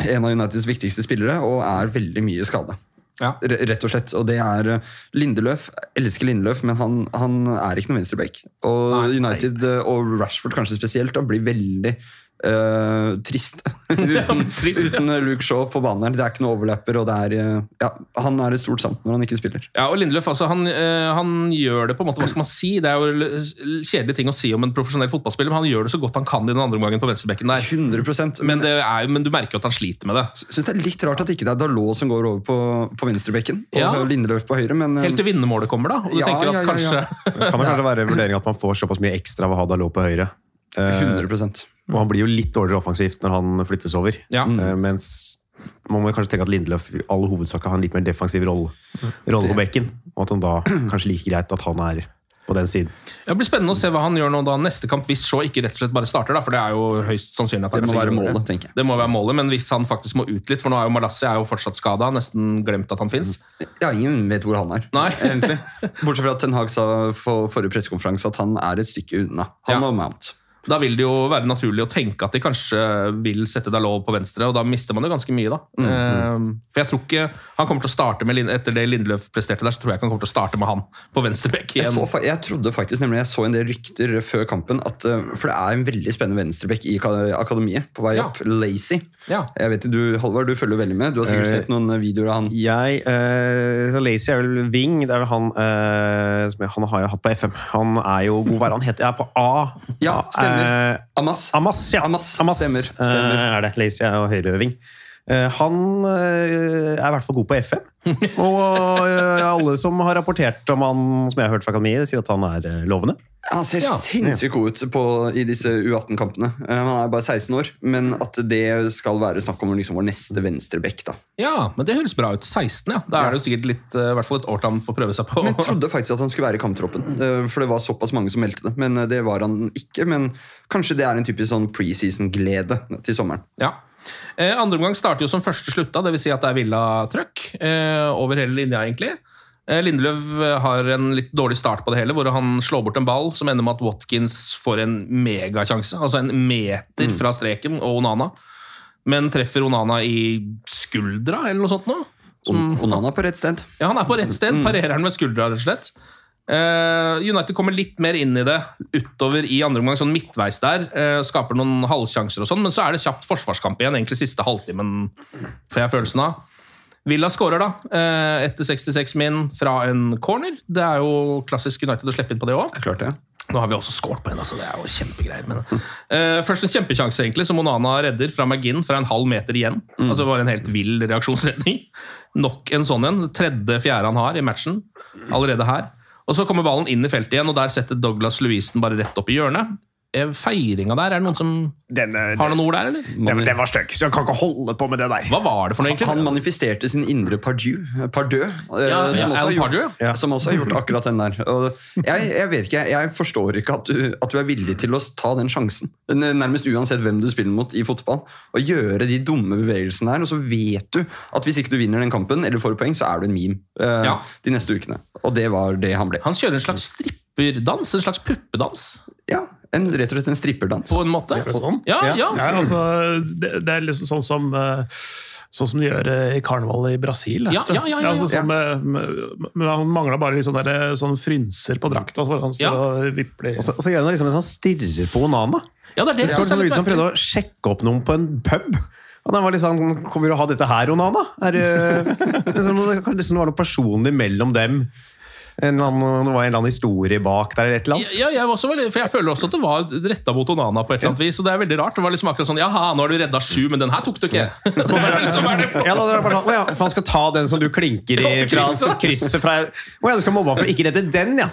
en av Uniteds viktigste spillere og er veldig mye skada. Ja. Rett og slett. Og det er eh, Lindeløf. Jeg elsker Lindeløf, men han, han er ikke noe venstreback. Og. United, eh, og Rashford kanskje spesielt, da, blir veldig eh, trist uten, trist, ja. uten Luke Shaw på banen. her. Det er ikke noe overlapper, og det er eh, ja, Han er et stort samt når han ikke spiller. Ja, og Lindeløf altså, han, eh, han gjør det på en måte, hva skal man si? Det er jo kjedelige ting å si om en profesjonell fotballspiller, men han gjør det så godt han kan i den andre omgangen på venstrebekken der. 100% Men, det er, men du merker jo at han sliter med det. Syns det er litt rart at ikke det er Dalot som går over på, på venstrebekken, og Ja. Lindeløf på høyre, men Helt til vinnermålet kommer, da. Og du Ja, tenker at ja, ja, kanskje kan det kanskje være en vurdering at man får såpass mye ekstra av å ha Dalot på høyre. Eh, 100 og han blir jo litt dårligere offensivt når han flyttes over. Ja. Eh, mens man må kanskje tenke at Lindeløf i all hovedsak har en litt mer defensiv rolle, rolle på bekken. Og at han da kanskje like greit at han er på den siden. Det blir spennende å se hva han gjør nå da neste kamp, hvis Shaw ikke rett og slett bare starter. da, For det er jo høyst sannsynlig at han Det må være målet, tenker jeg. Det må være målet, Men hvis han faktisk må ut litt, for nå er jo Malassi er jo fortsatt skada, nesten glemt at han fins. Ja, ingen vet hvor han er. Nei. egentlig. Bortsett fra at Ten Hag sa for forrige pressekonferanse at han er et stykke unna. Han Ja. og Mount. Da vil det jo være naturlig å tenke at de kanskje vil sette Dalot på venstre, og da mister man jo ganske mye, da. Mm, Eh, for jeg tror ikke han kommer til å starte med Etter det Lindløf presterte der, så tror jeg ikke han kommer til å starte med han på venstrebekk Jeg, så, jeg trodde faktisk nemlig, jeg så en del rykter før kampen, at, eh, for det er en veldig spennende venstrebekk i akademiet på vei Ja. opp. Lazy. Ja. Jeg vet, du, Halvard, du følger veldig med. Du har sikkert Eh, sett noen videoer av han. Jeg, uh, Lazy er vel Wing. Det er vel han uh, som jeg, Han har jeg hatt på FM. Han er jo god. Hva er han heter? Jeg er på A. Ja, stemmer. Eh, Amas. Amas, ja. Amas, stemmer, stemmer. Eh, er det. Lazy jo høyreving. Eh, han eh, er i hvert fall god på FM. Og eh, alle som har rapportert om han, som jeg har hørt fra akademiet, sier at han er lovende. Han ser sinnssykt god ut på, i disse U18-kampene. Eh, Han er bare 16 år, men at det skal være snakk om liksom vår neste venstrebekk. da. Ja, men det høres bra ut. 16, ja. Da er det jo sikkert litt, i hvert fall et år til han får prøve seg på. Men jeg trodde faktisk at han skulle være i kamptroppen, for det var såpass mange som meldte det. Men det var han ikke. Men kanskje det er en typisk sånn preseason-glede til sommeren. Ja. Eh, andre omgang starter jo som første slutta, dvs. Si at det er Villa-trøkk eh, over hele linja, egentlig. Eh, Lindeløv har en litt dårlig start på det hele, hvor han slår bort en ball som ender med at Watkins får en megakjanse. Altså en meter fra streken, og Onana. Men treffer Onana i skuldra, eller noe sånt noe. On Onana på rett sted. Ja, han er på rett sted. Parerer han med skuldra, rett og slett. Eh, United kommer litt mer inn i det utover i andre omgang, sånn midtveis der. eh, skaper noen halvsjanser og sånn, men så er det kjapt forsvarskamp igjen, egentlig siste halvtimen, får jeg følelsen av. Villa skårer da, eh, etter 66 min fra en corner. Det er jo klassisk United å slippe inn på det òg. Nå har vi også skåret på en, altså. det er jo kjempegreier. Men, Uh, først en kjempekjanse egentlig, som Onana redder fra McGinn fra en halv meter igjen. Altså Bare en helt vill reaksjonsredning. Nok en sånn en. Tredje-fjerde han har i matchen. Allerede her. Og Så kommer ballen inn i feltet igjen, og der setter Douglas Louisen bare rett opp i hjørnet. Eh, Feiringa der, er det noen som har noen ord der, eller? Den, den var stygg, så jeg kan ikke holde på med det der. Hva var det for noe, egentlig? Han manifesterte sin indre Pardieu, Pardieu ja, som, ja, også har gjort, Pardieu ja. som også har gjort akkurat den der. Og jeg, jeg vet ikke, jeg forstår ikke at du, at du er villig til å ta den sjansen. Nærmest uansett hvem du spiller mot i fotball. Og gjøre de dumme bevegelsene her, og så vet du at hvis ikke du vinner den kampen, eller får poeng, så er du en meme uh, Ja. de neste ukene. Og det var det han ble. Han kjører en slags stripperdans, en slags puppedans, en, rett og slett en stripperdans. på en måte. Det sånn? Ja, ja. Ja, altså, det, det er liksom sånn som eh, Sånn som de gjør eh, i karnevalet i Brasil. Ja, ja, ja, ja, altså, ja. med, med, men han mangla bare sånn, der, sånn frynser på drakta, Så han står Ja. og vipler. Og så, og så gjør han liksom en sånn stirrer på Onana. ja, det er det. Det er liksom ut som prøvde å sjekke opp noen på en pub. Og den var litt sånn, Kommer du å ha dette her, Onana? Er, det- det er som, det liksom være noe personlig mellom dem. En annen, det var en eller annen historie bak der, eller et eller annet. Ja, jeg, veldig, for jeg føler også at det var retta mot Onana på et eller annet vis. Og det er veldig rart. Det var liksom akkurat sånn Jaha, nå har du redda sju, men den her tok du ikke. Så det er liksom, er det for? Ja, da, det bare sånn, ja, for han skal ta den som du klinker i fra Krysset. fra Å ja, du skal mobbe for ikke redde den, ja!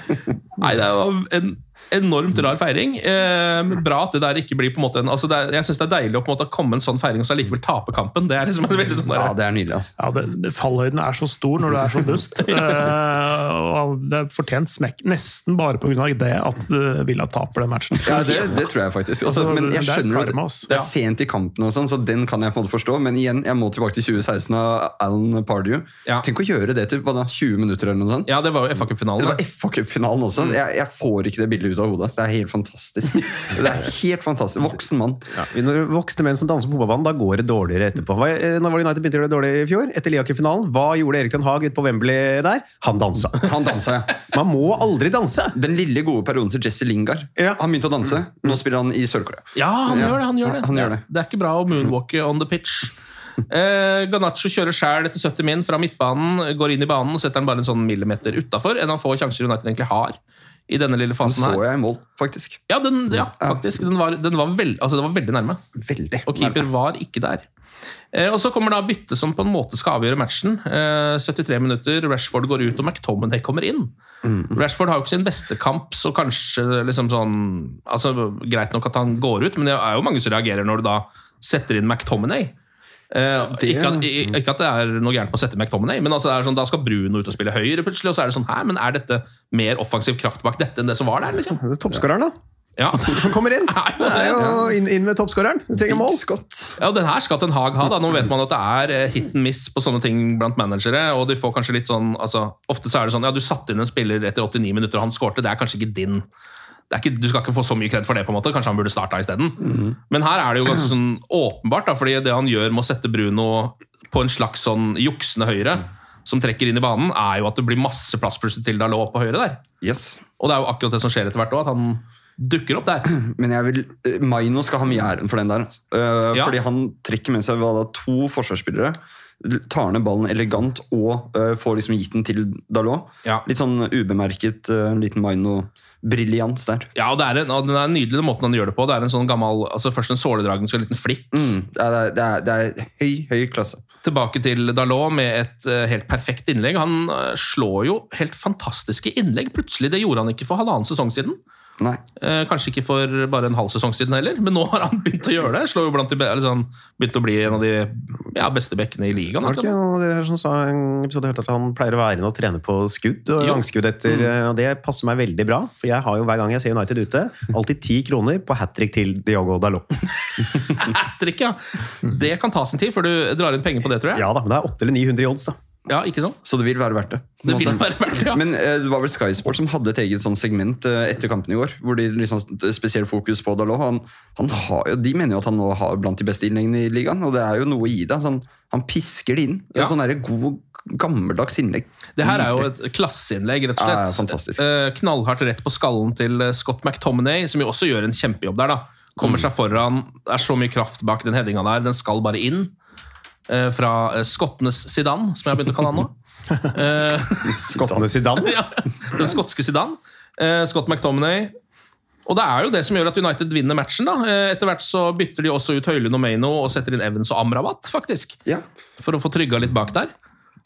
Nei, det var en enormt rar feiring. Eh, bra at det der ikke blir på en måte en altså det er, Jeg syns det er deilig å på en måte komme en sånn feiring og så likevel tape kampen. Det er liksom en veldig sånn der, Ja, det er nydelig. altså. Ja, det, det, Fallhøyden er så stor når du er så dust. Eh, det er fortjent smekk nesten bare pga. det at eh, Villa taper den matchen. Ja, det, det tror jeg faktisk. Også, Altså, men jeg det er skjønner karma, det, det er sent i kampen, og sånn, så den kan jeg på en måte forstå. Men igjen, jeg må tilbake til 2016 av Alan Pardew. Ja. Tenk å gjøre det til hva da, 20 minutter eller noe sånt. Ja, det var jo Det FA-cupfinalen. var FA-cupfinalen også. Jeg, jeg får ikke det bildet ut av hodet. Det er helt fantastisk. Det er helt fantastisk. Voksen mann. Når voksne menn som danser på fotballbanen, da går det dårligere etterpå. Hva, eh, når var det United begynte å gjøre det dårlig i fjor? Etter Liaker-finalen, Hva gjorde Erik Den Haag ute på Wembley der? Han dansa. Han dansa, ja. Man må aldri danse! Den lille, gode perioden til Jesse Lingard. Ja. Han begynte å danse. Nå spiller han i Sør-Korea. Ja, han gjør det. han gjør det. han gjør det. det er ikke bra å moonwalke on the pitch. Eh, Ganacho kjører sjæl etter 70 min fra midtbanen, går inn i banen og setter den bare en sånn millimeter utafor. En av få sjanser United egentlig har i denne lille Den så jeg i mål, faktisk. Ja, den, ja faktisk. Den var, den var, veld, altså, den var veldig nærme. Veldig. Og keeper nærme. var ikke der. Eh, og Så kommer da byttet som på en måte skal avgjøre matchen. Eh, 73 minutter, Rashford går ut og McTominay kommer inn. Rashford har jo ikke sin beste kamp, så kanskje liksom sånn altså Greit nok at han går ut, men det er jo mange som reagerer når du da setter inn McTominay. Eh, Det- ikke, at, ikke at det er noe gærent med å sette McTominay, men altså det er sånn, da skal Bruno ut og spille høyre plutselig. Og så er det sånn, her, men er dette mer offensiv kraft bak dette enn det som var der? liksom? Det er Toppskåreren, da. Ja, Han kommer inn! Det er jo inn, inn med toppskåreren. Du trenger mål. Ja, den her skal Ten Hag ha. da. Nå vet man at det er eh, hit and miss på sånne ting blant managere. og du får kanskje litt sånn, altså, Ofte så er det sånn ja, du satte inn en spiller etter 89 minutter, og han skårte. Det er kanskje ikke din. Det er ikke, du skal ikke få så mye kred for det. på en måte, Kanskje han burde starta isteden. Men her er det jo ganske sånn åpenbart, da, fordi det han gjør med å sette Bruno på en slags sånn juksende høyre, som trekker inn i banen, er jo at det blir masse plass plutselig til Dalot på høyre der. Yes. Og det er jo akkurat det som skjer etter hvert òg, at han dukker opp der. Men jeg vil, eh, Maino skal ha mye æren for den der. Eh, Ja. Fordi han trekker med seg da, to forsvarsspillere. Tar ned ballen elegant og uh, får liksom gitt den til Dalot. Ja. Litt sånn ubemerket uh, liten Maino-briljans der. Ja, og det er en, og den er nydelig den måten han gjør det på. Det er en sånn gammel, altså Først en såledragen, så en liten flikk. Mm, det, er, det, er, det er høy, høy klasse. tilbake til Dalot med et uh, helt perfekt innlegg. Han uh, slår jo helt fantastiske innlegg plutselig. Det gjorde han ikke for halvannen sesong siden. Eh, kanskje ikke for bare en halv sesong siden heller, men nå har han begynt å gjøre det. Slår jo blant de, sånn, begynt å bli en av de ja, beste bekkene i ligaen. Var det ikke noen av dere som sa en episode at han pleier å være inne og trene på skudd? og langskudd etter, og Det passer meg veldig bra, for jeg har jo hver gang jeg ser United ute, alltid ti kroner på hat trick til Diogo Dalot. Hat-trick, ja. Det kan ta sin tid før du drar inn penger på det, tror jeg. Ja da, men det er 800 eller 900 i odds, da. Ja, ikke sant? Så det vil være verdt det. Det vil være verdt det, ja. Men eh, det var vel Sky Sport som hadde et eget sånn segment eh, etter kampen i går, hvor de liksom spesielt fokus på Dalot. Han, han har, de mener jo at han nå har blant de beste innleggene i ligaen, og det er jo noe i det. Altså, han, han pisker det inn. Det er Ja. Sånn der god, gammeldags innlegg. Det her er jo et klasseinnlegg, rett og slett. ja, fantastisk. Eh, knallhardt rett på skallen til eh, Scott McTominay, som jo også gjør en kjempejobb der. da. Kommer seg foran, er så mye kraft bak den headinga der, den skal bare inn. Eh, fra eh, skottenes Zidane, som jeg har begynt å kalle han nå. skottenes Sidan? Ja, den skotske Zidane. Eh, Scott McTominay. Og det er jo det som gjør at United vinner matchen. da. Eh, Etter hvert så bytter de også ut Høylund og Maino og setter inn Evans og Amrabat, faktisk. Ja, For å få trygga litt bak der.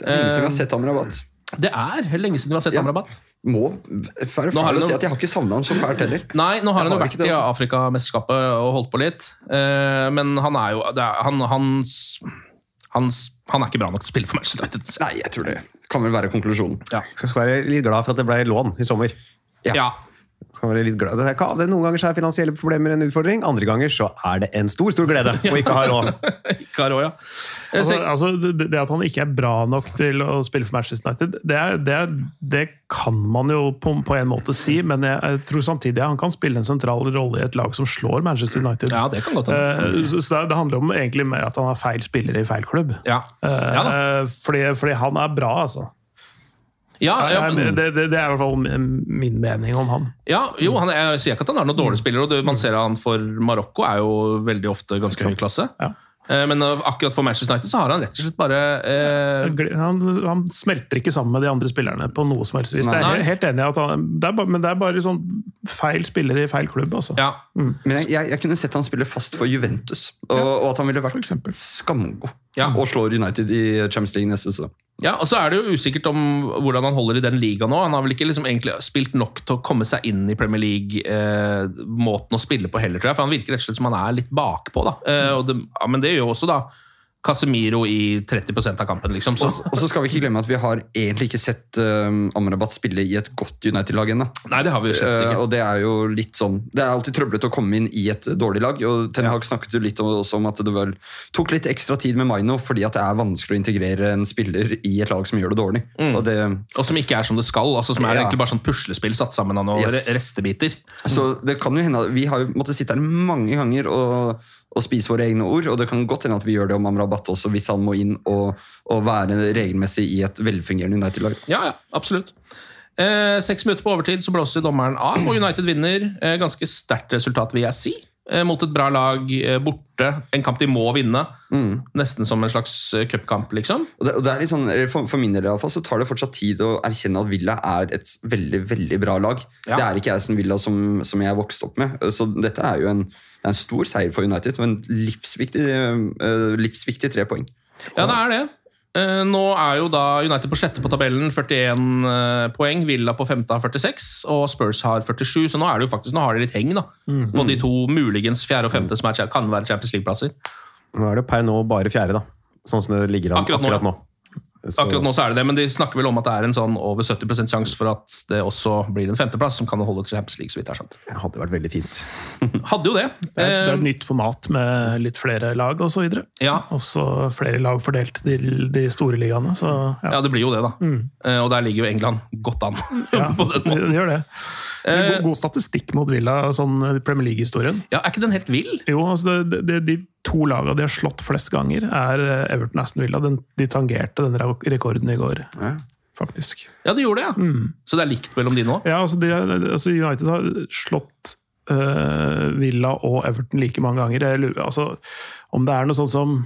det er lenge siden vi har Eh, sett Amrabat. Det er lenge siden vi har sett Ja. Amrabat. Må være fæl å si at jeg har ikke savna han så fælt heller. Nei, nå har Jeg han jo vært det, altså. i. Afrikamesterskapet og holdt på litt. Eh, men han er jo det er, han, hans, hans, han er ikke bra nok til å spille for Manchester United. Nei, jeg tror det kan vel være konklusjonen. Ja. Skal være litt glad for at det ble lån i sommer. ja. Skal være litt glad. Det er, det, noen ganger så er finansielle problemer en utfordring, andre ganger så er det en stor stor glede å ikke ha råd. ikke ha råd, ja. Eh, Altså, altså, det, at han ikke er bra nok til å spille for Manchester United, det, er, det, er, det kan man jo på, på en måte si, men jeg, jeg tror samtidig han kan spille en sentral rolle i et lag som slår Manchester United. ja, det kan godt. Eh, så så det, det handler om egentlig mer at han har feil spiller i feil klubb. Ja. Ja. Eh, fordi, fordi han er bra, altså. Ja, ja, det, det, det er i hvert fall min mening om han. ja, jo, han, jeg sier ikke at han er noen dårlig spiller, og det man ser han for Marokko, er jo veldig ofte ganske høy klasse. Ja. Eh, Men akkurat for Manchester United så har han rett og slett bare eh, Han, han smelter ikke sammen med de andre spillerne på noe som helst vis. Det er Nei. jeg helt enig at han, det er bare, Men det er bare sånn feil spillere i feil klubb, altså. Ja. Men jeg, jeg, jeg kunne sett han spille fast for Juventus, og, og at han ville vært eksempel. skamgod. Ja. Og slår United i Champions League neste sesong. Ja, og så er det jo usikkert om hvordan han holder i den ligaen nå. Han har vel ikke liksom egentlig spilt nok til å komme seg inn i Premier League-måten å spille på heller, tror jeg. For han virker rett og slett som han er litt bakpå, da. Eh, det, ja, men det gjør jo også da Casemiro i 30% av kampen, liksom. Så, Og, så skal vi ikke glemme at vi har egentlig ikke sett um, Amrabat spille i et godt United-lag ennå. nei, det har vi jo sett, sikkert. og det er jo litt sånn Det er alltid trøblete å komme inn i et dårlig lag. Og Ten Hag snakket jo litt om, også om at det vel tok litt ekstra tid med Maino fordi at det er vanskelig å integrere en spiller i et lag som gjør det dårlig. Og det, Og som ikke er som det skal. altså Som er Ja. egentlig bare sånn puslespill satt sammen av noen Yes. re- restebiter. så det kan jo hende at Vi har jo måttet sitte her mange ganger og, og spise våre egne ord, og det kan godt hende at vi gjør det om Amrabat også, hvis han må inn og, og være regelmessig i et velfungerende United-lag. Ja, ja, absolutt. Eh, Seks minutter på overtid så blåser dommeren av, og United vinner. Eh, ganske sterkt resultat, vil jeg si. Eh, mot et bra lag eh, borte. En kamp de må vinne. Nesten som en slags eh, cupkamp, liksom. Og det, og det sånn, for, for min del i alle fall, så tar det fortsatt tid å erkjenne at Villa er et veldig veldig bra lag. Ja. Det er ikke Aston Villa som, som jeg vokste opp med. Så dette er jo en, det er en stor seier for United og en livsviktig, livsviktig tre poeng. Ja, det er det. Eh, Nå er jo da United på sjette på tabellen, 41 eh, poeng. Villa på femte har 46, og Spurs har 47. Så nå er det jo faktisk, nå har de litt heng da, på de to muligens fjerde og femte som er, kan være Champions League-plasser. Nå er det per nå bare fjerde, da. Sånn som det ligger an Akkurat akkurat nå, nå. Så- Akkurat nå så er det det, men de snakker vel om at det er en sånn over 70% sjanse for at det også blir en femteplass som kan holde til Champions League. så vidt jeg har skjønt. Det hadde vært veldig fint. Hadde jo det. Det er, det er Eh, et nytt format med litt flere lag osv. Ja. Også flere lag fordelt til de store ligaene. Så ja, Ja, det blir jo det, da. Mm. Og der ligger jo England godt an. på den måten. måten. det gjør det. Men Eh, God, god statistikk mot Villa, sånn Premier League-historien. Ja, Er ikke den helt vill? Jo, altså det, det, De to lagene de har slått flest ganger, er eh, Everton Aston Villa. Den, de tangerte den rekorden i går, Ja. faktisk. Ja, de gjorde det, ja. Så det er likt mellom de nå? Ja, altså, de, altså United har slått uh, Villa og Everton like mange ganger. Jeg lurer, altså, om det er noe sånt som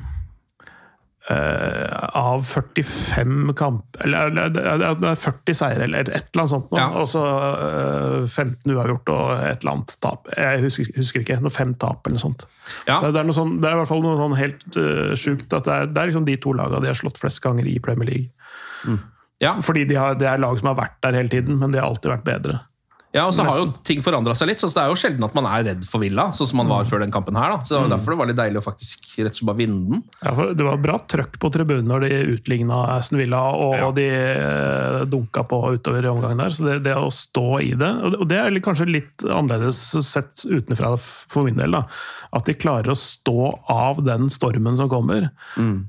av 45 kamp Eller det er- er 40 seire, eller et eller annet sånt. Ja. Og så eh, 15 uavgjort og et eller annet tap. Jeg husker, husker ikke. Noe fem tap eller noe sånt. Ja. Det, det, er noe sånn, det er i hvert fall noe sånn helt uh, sjukt at det er, det er liksom de to lagene de har slått flest ganger i Premier League. Ja. Fordi de har, det er lag som har vært der hele tiden, men de har alltid vært bedre. Ja, og så har jo ting forandra seg litt, så det er jo sjelden at man er redd for Villa, sånn som man var før den kampen her. da. Så det var derfor det var litt deilig å faktisk rett og slett bare vinne den. Ja, for Det var bra trøkk på tribunen når de utligna Aston Villa, og Ja. de eh, dunka på utover i omgangen der. Så det, det å stå i det Og det- er kanskje litt annerledes sett utenfra for min del. da, At de klarer å stå av den stormen som kommer.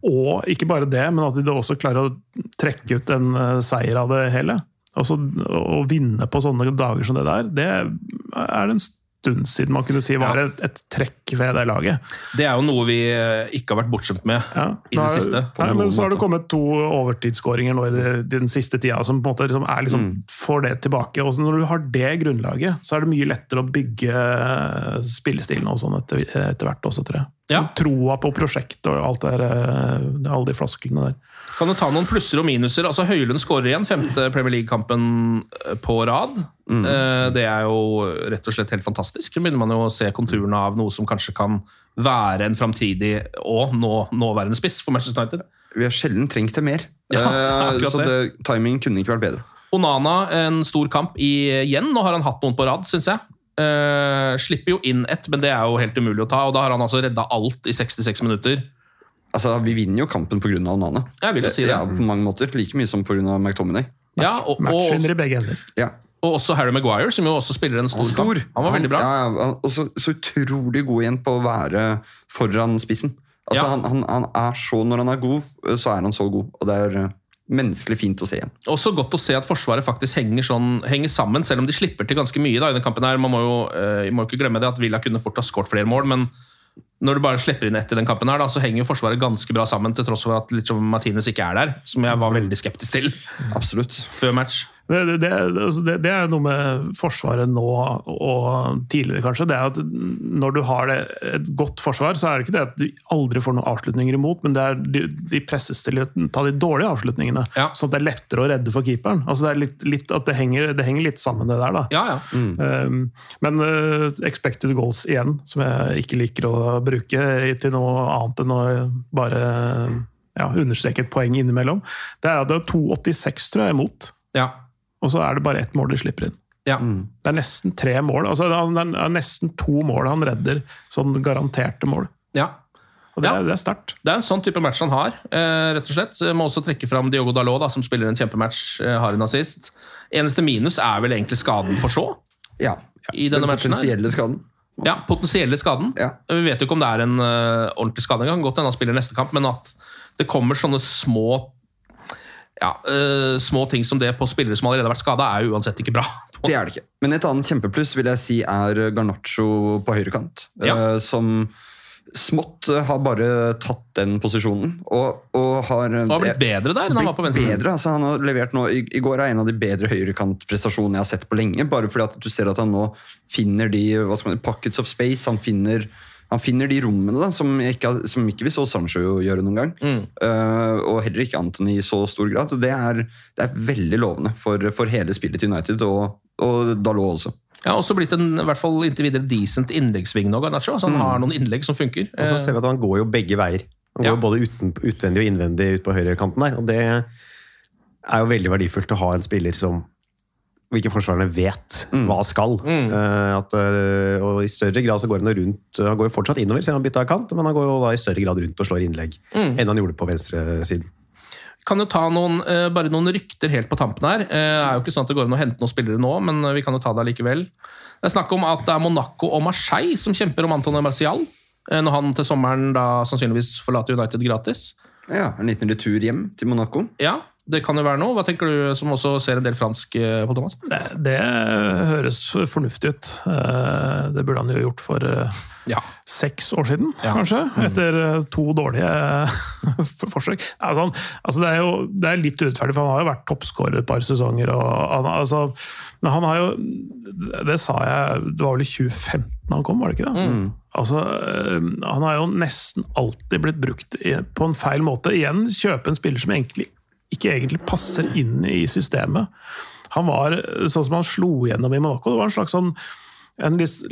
Og ikke bare det, men at de også klarer å trekke ut en eh, seier av det hele. Altså, Å vinne på sånne dager som det der, det er det en stund siden man kunne si var Ja. et, et trekk ved det laget. Det er jo noe vi eh, ikke har vært bortskjemt med Ja, i det er- siste. på Nei, men så har det kommet to overtidsskåringer nå i det, den siste tida som på en måte liksom er liksom, får det tilbake. Og når du har det grunnlaget, så er det mye lettere å bygge eh, spillestilen og sånn etter, etter hvert også, tror jeg. Ja. Troa på prosjektet og alt der, eh, alle de flosklene der. Kan du ta noen plusser og minuser? Altså Høylund skårer igjen, femte Premier League-kampen eh, på rad. Mm. Det er jo rett og slett helt fantastisk. Så begynner man jo å se konturene av noe som kanskje kan være en framtidig og nå, nåværende spiss for Manchester United. Vi har sjelden trengt det mer. Ja, det Eh, akkurat så det. det, timing kunne ikke vært bedre. Onana, en stor kamp igjen. Nå har han hatt noen på rad, syns jeg. Uh, slipper jo inn ett, men det er jo helt umulig å ta. Og da har han altså redda alt i 66 minutter. Altså, Vi vinner jo kampen pga. Onana. Jeg vil jo si det. Ja, på mange måter. Like mye som pga. McTominay. Ja, og, og, i begge ender. Ja. og også Harry Maguire, som jo også spiller en stor, Han, stor. kamp. Han var veldig bra. Ja, ja, og så, så utrolig god igjen på å være foran spissen. Altså, Ja. han, han, han er så, Når han er god, så er han så god. Og det er eh, menneskelig fint å se igjen. Også godt å se at Forsvaret faktisk henger, sånn, henger sammen, selv om de slipper til ganske mye da, i den kampen. her. Man må jo, eh, må jo ikke glemme det at Villa kunne fort ha skåret flere mål, men når du bare slipper inn ett i den kampen, her, da, så henger jo Forsvaret ganske bra sammen, til tross for at liksom, Martinez ikke er der, som jeg var veldig skeptisk til Absolutt. før match. Det, det, det, altså det, det er noe med Forsvaret nå og tidligere, kanskje. Det er at når du har det, et godt forsvar, så er det ikke det at du aldri får noen avslutninger imot, men det er de, de presses til å ta de dårlige avslutningene. Ja. Sånn at det er lettere å redde for keeperen. Altså det, er litt, litt, at det, henger, det henger litt sammen, det der. da. Ja, ja. Um, men uh, expected goals igjen, som jeg ikke liker å bruke til noe annet enn å bare ja, understreke et poeng innimellom, det er at det er 2,86 tror jeg imot. ja. Og så er det bare ett mål de slipper inn. ja. Det er nesten tre mål. altså Det er nesten to mål han redder, sånn garanterte mål. ja. Og det, Ja. er- det er sterkt. Det er en sånn type match han har, eh, rett og slett. Jeg må også trekke fram Diogo Dalot, da, som spiller en kjempematch, eh, har en assist. Eneste minus er vel egentlig skaden på Shaw Ja. i denne Den potensielle skaden. Ja, potensielle skaden. Ja. Vi vet jo ikke om det er en uh, ordentlig skade engang. Godt hende han spiller neste kamp, men at det kommer sånne små ja, uh, små ting som det på spillere som allerede har vært skada, er jo uansett ikke bra. Det er det ikke. Men et annet kjempepluss vil jeg si er Garnaccio på høyrekant. Ja. Uh, Som smått eh, har bare tatt den posisjonen. Og, og har Han har blitt bedre der enn han var på venstre. bedre, altså Han har levert nå, i, I går er en av de bedre høyrekantprestasjonene jeg har sett på lenge. Bare fordi at du ser at han nå finner de hva skal man, pockets of space. Han finner, han finner de rommene da, som, ikke, som ikke vi så Sancho gjøre noen gang. Mm. Uh, og heller ikke Anthony i så stor grad. Så det er, det er veldig lovende for, for hele spillet til United, og, og Dalot også. Ja, også blitt en i hvert fall inntil videre decent innleggsving nå, Garnaccio. Så han har noen innlegg som funker. Og så ser vi at han går jo begge veier. Han går Ja. jo både uten, utvendig og innvendig ut på høyrekanten der. Og det er jo veldig verdifullt å ha en spiller som hvilke forsvarerne vet hva skal. Mm. Eh, at, eh, og I større grad så går han rundt Han går jo fortsatt innover, selv om han bytta kant, men han går jo da i større grad rundt og slår innlegg Mm. enn han gjorde på venstresiden. Kan jo ta noen, eh, bare noen rykter helt på tampen her. Eh, Det er jo ikke sånn at det går an å hente noen spillere nå, men eh, vi kan jo ta det likevel. Det er snakk om at det er Monaco og Marseille som kjemper om Antoine Martial. eh, Når han til sommeren da sannsynligvis forlater United gratis. Ja, En liten retur hjem til Monaco. Ja, det kan jo være noe. Hva tenker du, som også ser en del fransk eh, på Thomas? Det, det høres fornuftig ut. Eh, Det burde han jo gjort for eh, Ja. seks år siden, Ja. kanskje. Etter eh, to dårlige forsøk. Altså, han, altså det, er jo, det er litt urettferdig, for han har jo vært toppskårer et par sesonger. Og han, altså, men han har jo Det sa jeg Det var vel i 2015 han kom, var det ikke det? Altså, øh, han har jo nesten alltid blitt brukt på en feil måte. Igjen kjøpe en spiller som egentlig, ikke egentlig passer inn i systemet. Han var sånn som han slo gjennom i Monaco. Det var en slags sånn en litt,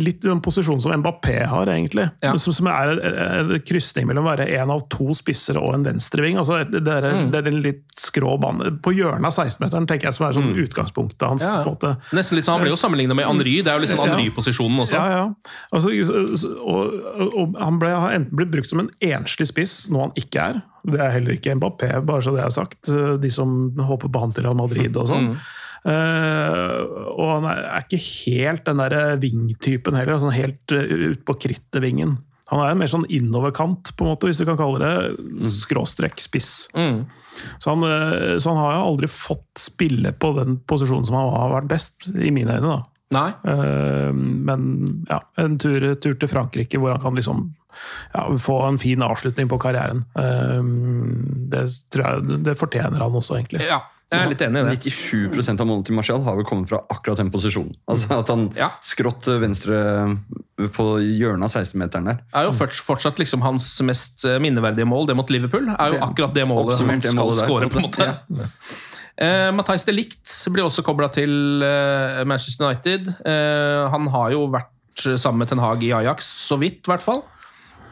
litt en posisjon som Mbappé har, egentlig. Ja. Som, som er en krysning mellom å være en av to spisser og en venstreving. Altså, det, er, Mm. det er en litt skrå bane. På hjørnet av 16-meteren tenker jeg som er sånn utgangspunktet hans. Mm. Ja, ja. Nesten litt sånn, Han blir jo sammenlignet med Henry. Det er jo litt sånn. Henry-posisjonen også. Ja, ja. Altså, så- så- og, og han ble, enten blitt brukt som en enslig spiss, noe han ikke er. Det er heller ikke Mbappé, bare så det er sagt. De som håper på han til Real Madrid og sånn. Eh, og han er, er ikke helt den der vingtypen heller. Sånn helt uh, ut på krittet-vingen. Han er en mer sånn innoverkant, på en måte, hvis du kan kalle det skråstrekk spiss. Mm. Så han, eh, så han har jo aldri fått spille på den posisjonen som han har vært best, i mine øyne. da. Eh, Men ja, en tur, tur til Frankrike hvor han kan liksom ja, få en fin avslutning på karrieren. Eh, Det, tror jeg, det fortjener han også, egentlig. Ja, jeg er litt enig i det. 97 av målene til Martial har vel kommet fra akkurat den posisjonen. Altså At han Ja. skrått venstre på hjørnet av 16-meteren der. er jo fortsatt liksom hans mest eh, minneverdige mål, det mot Liverpool, er jo akkurat det målet han oppsummert skal skåre. på en måte. Ja. Uh, Mathais de Ligt blir også kobla til uh, Manchester United. Uh, han har jo vært sammen med Ten Hag i Ajax, så vidt i hvert fall.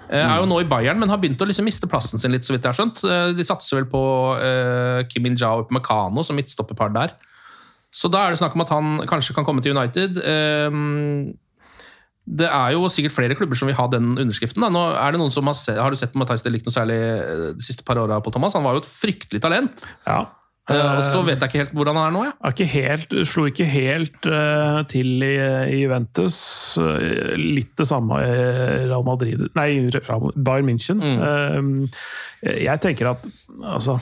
Eh, er jo nå i Bayern, men har begynt å liksom miste plassen sin litt, så vidt jeg har skjønt. Eh, de satser vel på uh, Kim Min-jao Upamecano som midtstopperpar der. Så da er det snakk om at han kanskje kan komme til United. Eh, det er jo sikkert flere klubber som vil ha den underskriften. Da. Nå er det noen som Har, har du sett Matheis Delic noe særlig de siste par åra på Thomas? Han var jo et fryktelig talent. Ja. Eh, og så vet jeg ikke helt hvordan han er nå. Ja. Er ikke helt, slo ikke helt uh, til i, i Juventus. Eh, litt det samme i Real Madrid Nei, Bayern München. Eh, jeg tenker at altså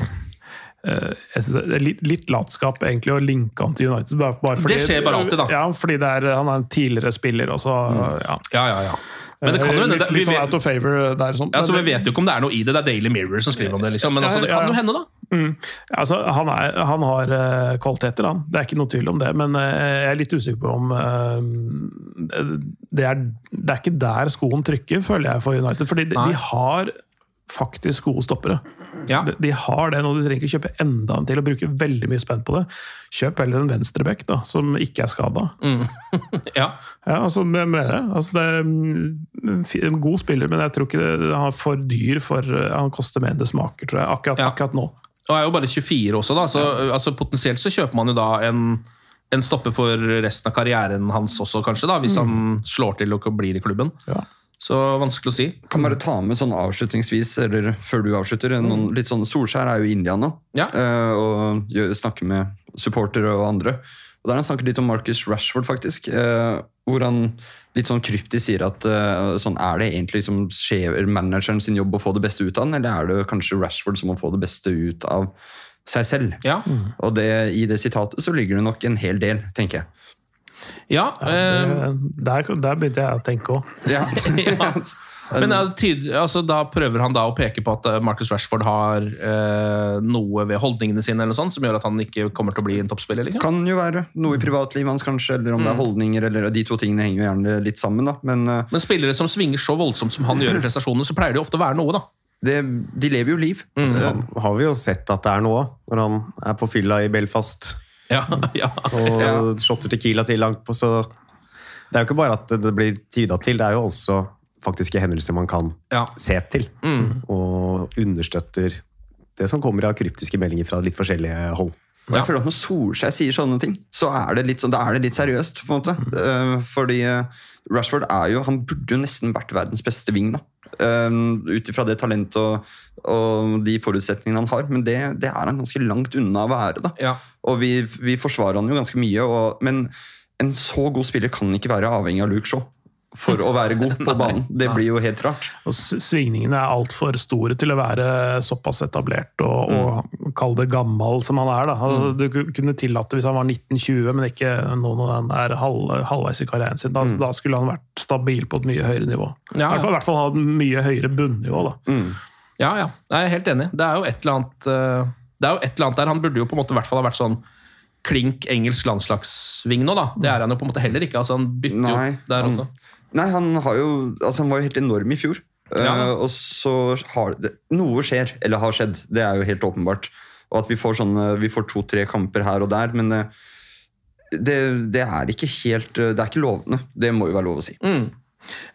det er litt, litt latskap egentlig å linke han til United. Bare, fordi, Det skjer bare alltid, da. Ja, fordi det er, han er en tidligere spiller. Også, mm. ja. Ja, ja, ja. Men det kan jo hende litt, vi litt sånn out of favor der. Sånt, Ja, så Vi vet jo ikke om det er noe i det. Det er Daily Mirror som skriver om det. liksom. Men altså, det kan jo hende, da. Mm. Altså, han, er, han har eh, kvaliteter, han. Det er ikke noe tvil om det. Men eh, jeg er litt usikker på om eh, det, er, det er ikke der skoen trykker, føler jeg, for United. Fordi de, de har faktisk gode stoppere. Ja. De, de har det nå, du trenger ikke kjøpe enda en til og bruke veldig mye spenn på det. Kjøp heller en venstreback da, som ikke er skada. Ja. Ja, altså, med, med det. Altså, det er mm, en god spiller, men jeg tror ikke det, han er for dyr for Han koster mer enn det smaker, tror jeg. Akkurat, Ja. akkurat nå. Og er jo bare 24 også, da. Så altså, potensielt så kjøper man jo da en, en stopper for resten av karrieren hans også, kanskje, da, hvis han slår til og blir i klubben. Ja. Så vanskelig å si. Kan bare ta med sånn avslutningsvis, eller før du avslutter, noen, litt sånn Solskjær er jo i India nå, Ja. eh, og snakker med supportere og andre. Og der har han snakket litt om Marcus Rashford, faktisk. eh, hvor han litt sånn kryptisk sier at eh, sånn, er det egentlig liksom skjever manageren sin jobb å få det beste ut av han, eller er det kanskje Rashford som må få det beste ut av seg selv? Ja. Og det, i det sitatet så ligger det nok en hel del, tenker jeg. Ja, Ja, eh, det, der, der begynte jeg å tenke òg. Ja. Ja. Men ja, tyd, altså, da prøver han da å peke på at eh, Marcus Rashford har eh, noe ved holdningene sine eller noe sånt, som gjør at han ikke kommer til å bli en toppspiller. Liksom. Kan jo være noe i privatlivet hans, kanskje, eller om det er holdninger, eller de to tingene henger jo gjerne litt sammen, da. Men uh, Men spillere som svinger så voldsomt som han gjør i prestasjonene, så pleier det jo ofte å være noe, da. det, de lever jo liv. Så, har vi jo sett at det er noe, når han er på fylla i Belfast Ja, ja. og Ja. shotter Tequila til langt på, så det er jo ikke bare at det blir tyda til, det er jo også faktiske hendelser man kan Ja. se til, og understøtter det som kommer av kryptiske meldinger fra litt forskjellige hold. og jeg føler at Når Solskjær sier sånne ting, så er det litt, sånn, er det litt seriøst. på en måte. Eh, fordi eh, Rashford er jo, han burde jo nesten vært verdens beste ving. da. Um, Ut ifra det talentet og, og de forutsetningene han har. Men det, det er han ganske langt unna å være. da. Ja. Og vi, vi forsvarer han jo ganske mye, og, men en så god spiller kan ikke være avhengig av Luke Shaw for å være god på banen. Det blir jo helt rart. Og Svingningene er altfor store til å være såpass etablert og, og kall det gammel som han er. Da. Altså, Du kunne tillatt det hvis han var 1920, men ikke nå når han er halv, halvveis i karrieren sin. Da, da skulle han vært stabil på et mye høyere nivå. Ja, ja. I hvert fall, i hvert fall ha et mye høyere bunnivå. Da. Ja, ja. Jeg er helt enig. Det er jo et eller annet eh, Det er jo et eller annet der. Han burde jo på en måte i hvert fall ha vært sånn klink engelsk landslagssving nå, da. Det er han jo på en måte heller ikke. altså Han bytter Nei, jo der han- også. Nei, han, har jo, altså, han var jo helt enorm i fjor. Ja. Uh, og så har det, Noe skjer, eller har skjedd. Det er jo helt åpenbart. Og at vi får, sånne, vi får to-tre kamper her og der, men eh, det, det er ikke helt eh, Det er ikke lovende. Det må jo være lov å si. Mm.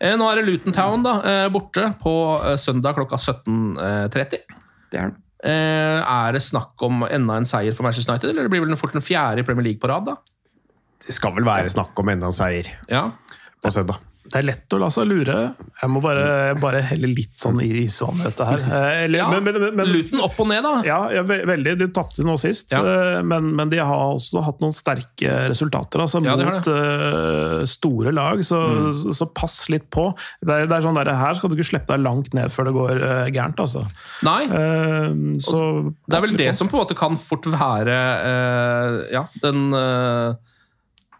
Eh, Nå er det Luton Town da, eh, borte på eh, søndag klokka 17.30. Det er det. Eh, Er det snakk om enda en seier for Manchester United, eller det blir vel fort den fjerde i Premier League på rad? da? Det skal vel være snakk om enda en seier Ja. på søndag. Det er lett å la seg lure. Jeg må bare, bare helle litt sånn i isvannet, dette her. Eh, Eller, Ja, men, men, men, Luton opp og ned, da. ja, ja, veldig. De tapte nå sist, Ja. eh, men, men de har også hatt noen sterke resultater altså, Ja, mot Uh, store lag, så, så, så pass litt på. Det er, det er sånn der, Her skal du ikke slippe deg langt ned før det går uh, gærent. Altså. Nei. Uh, så Det er vel det på. som på en måte kan fort være Ja, den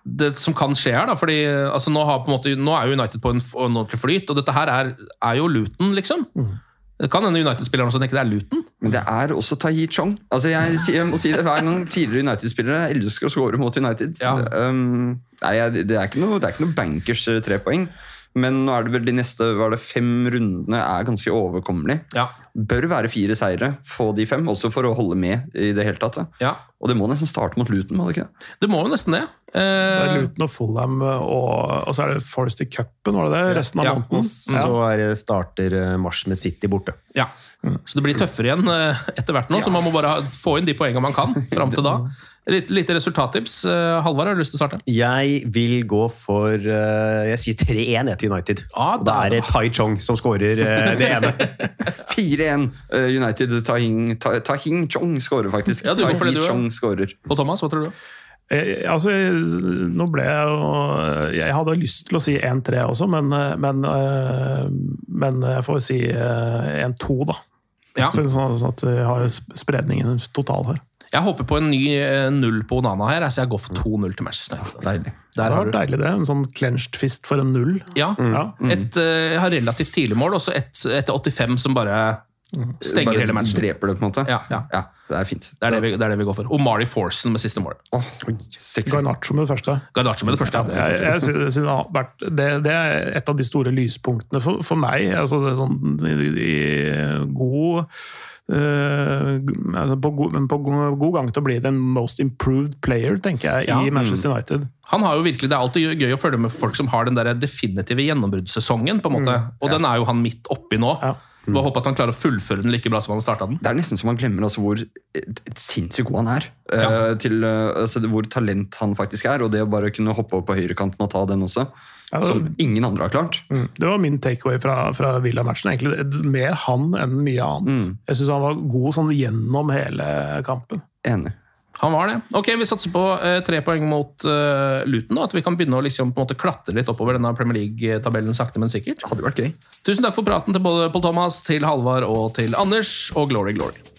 Det som kan skje her, da. Fordi altså, nå, har på en måte, nå er jo United på en, en ordentlig flyt, og dette her er, er jo Luton, liksom. Det kan hende United-spillerne også tenker det er Luton. Men det er også Tahi Chong. Altså jeg, jeg må si det hver gang tidligere United-spillere elsker å score mot United. Ja. Um, nei, det, er ikke noe, det er ikke noe bankers tre trepoeng. Men nå er det vel de neste var det fem rundene er ganske overkommelig. Ja. Bør være fire seire på de fem, også for å holde med i det hele tatt. ja. Og det må nesten starte mot Luton, må det ikke det? Det må jo nesten det. Det er Eh, Luton og Fulham, og, og så er det Forest i cupen, var det det? Resten av Ja. måneden. Så er det starter eh, mars med City borte. ja. Så det blir tøffere igjen eh, etter hvert nå, så man må bare få inn de poengene man kan fram til da. Litt, lite resultattips. Eh, Halvard, har du lyst til å starte? Jeg vil gå for eh, Jeg sier 3-1 til United. Ah, da er det Tai Chong som skårer eh, det ene. 4-1 uh, United. Tahing, Ta, Tahing Chong skårer faktisk. Ja, du går skårer. Og Thomas, hva tror du? Jeg, altså, nå ble jeg jo Jeg hadde lyst til å si 1-3 også, men, eh, men, eh, men jeg får si eh, 1-2, da. Ja. Så, sånn sånn at vi har spredningen total her. Jeg håper på en ny eh, null på Onana her, så jeg går for 2-0 til Manchester United. Ja, Deilig. Det har vært deilig, det. En sånn clenched fist for en null. Ja. Ja. Et jeg har relativt tidlig mål, og så et etter 85 som bare stenger Bare hele matchen. Dreper det, på en måte. Ja, ja. det er fint. Det er det, vi, det er det vi går for. Omari Forson med siste mål. Garnaccio med det første. Garnaccio med det første. Ja. jeg jeg synes det, har vært, det, det er et av de store lyspunktene for, for meg. Altså det er sånn, i, i god eh, altså på, god, men på god, god gang til å bli den most improved player, tenker jeg, Ja. i Manchester United. Han har jo virkelig, Det er alltid gøy å følge med folk som har den der definitive gjennombruddssesongen. på en måte. Og den er jo han midt oppi nå. Ja. Bare håpe at han klarer å fullføre den like bra som han starta den. Det er nesten så man glemmer altså hvor et sinnssykt god han er. eh, til, eh, altså, Hvor talent han faktisk er, og det å bare kunne hoppe opp på høyrekanten og ta den også. Ja, det- Som ingen andre har klart. Mm. Det var min takeaway fra, fra Villa-matchen. egentlig. Mer han enn mye annet. Jeg syns han var god sånn gjennom hele kampen. Enig. Han var det. Ok, Vi satser på eh, tre poeng mot eh, Luton. At vi kan begynne å liksom, på en måte klatre litt oppover denne Premier League-tabellen sakte, men sikkert. Hadde vært gøy. Tusen takk for praten til både Pål Thomas, til Halvard og til Anders. Og glory, glory.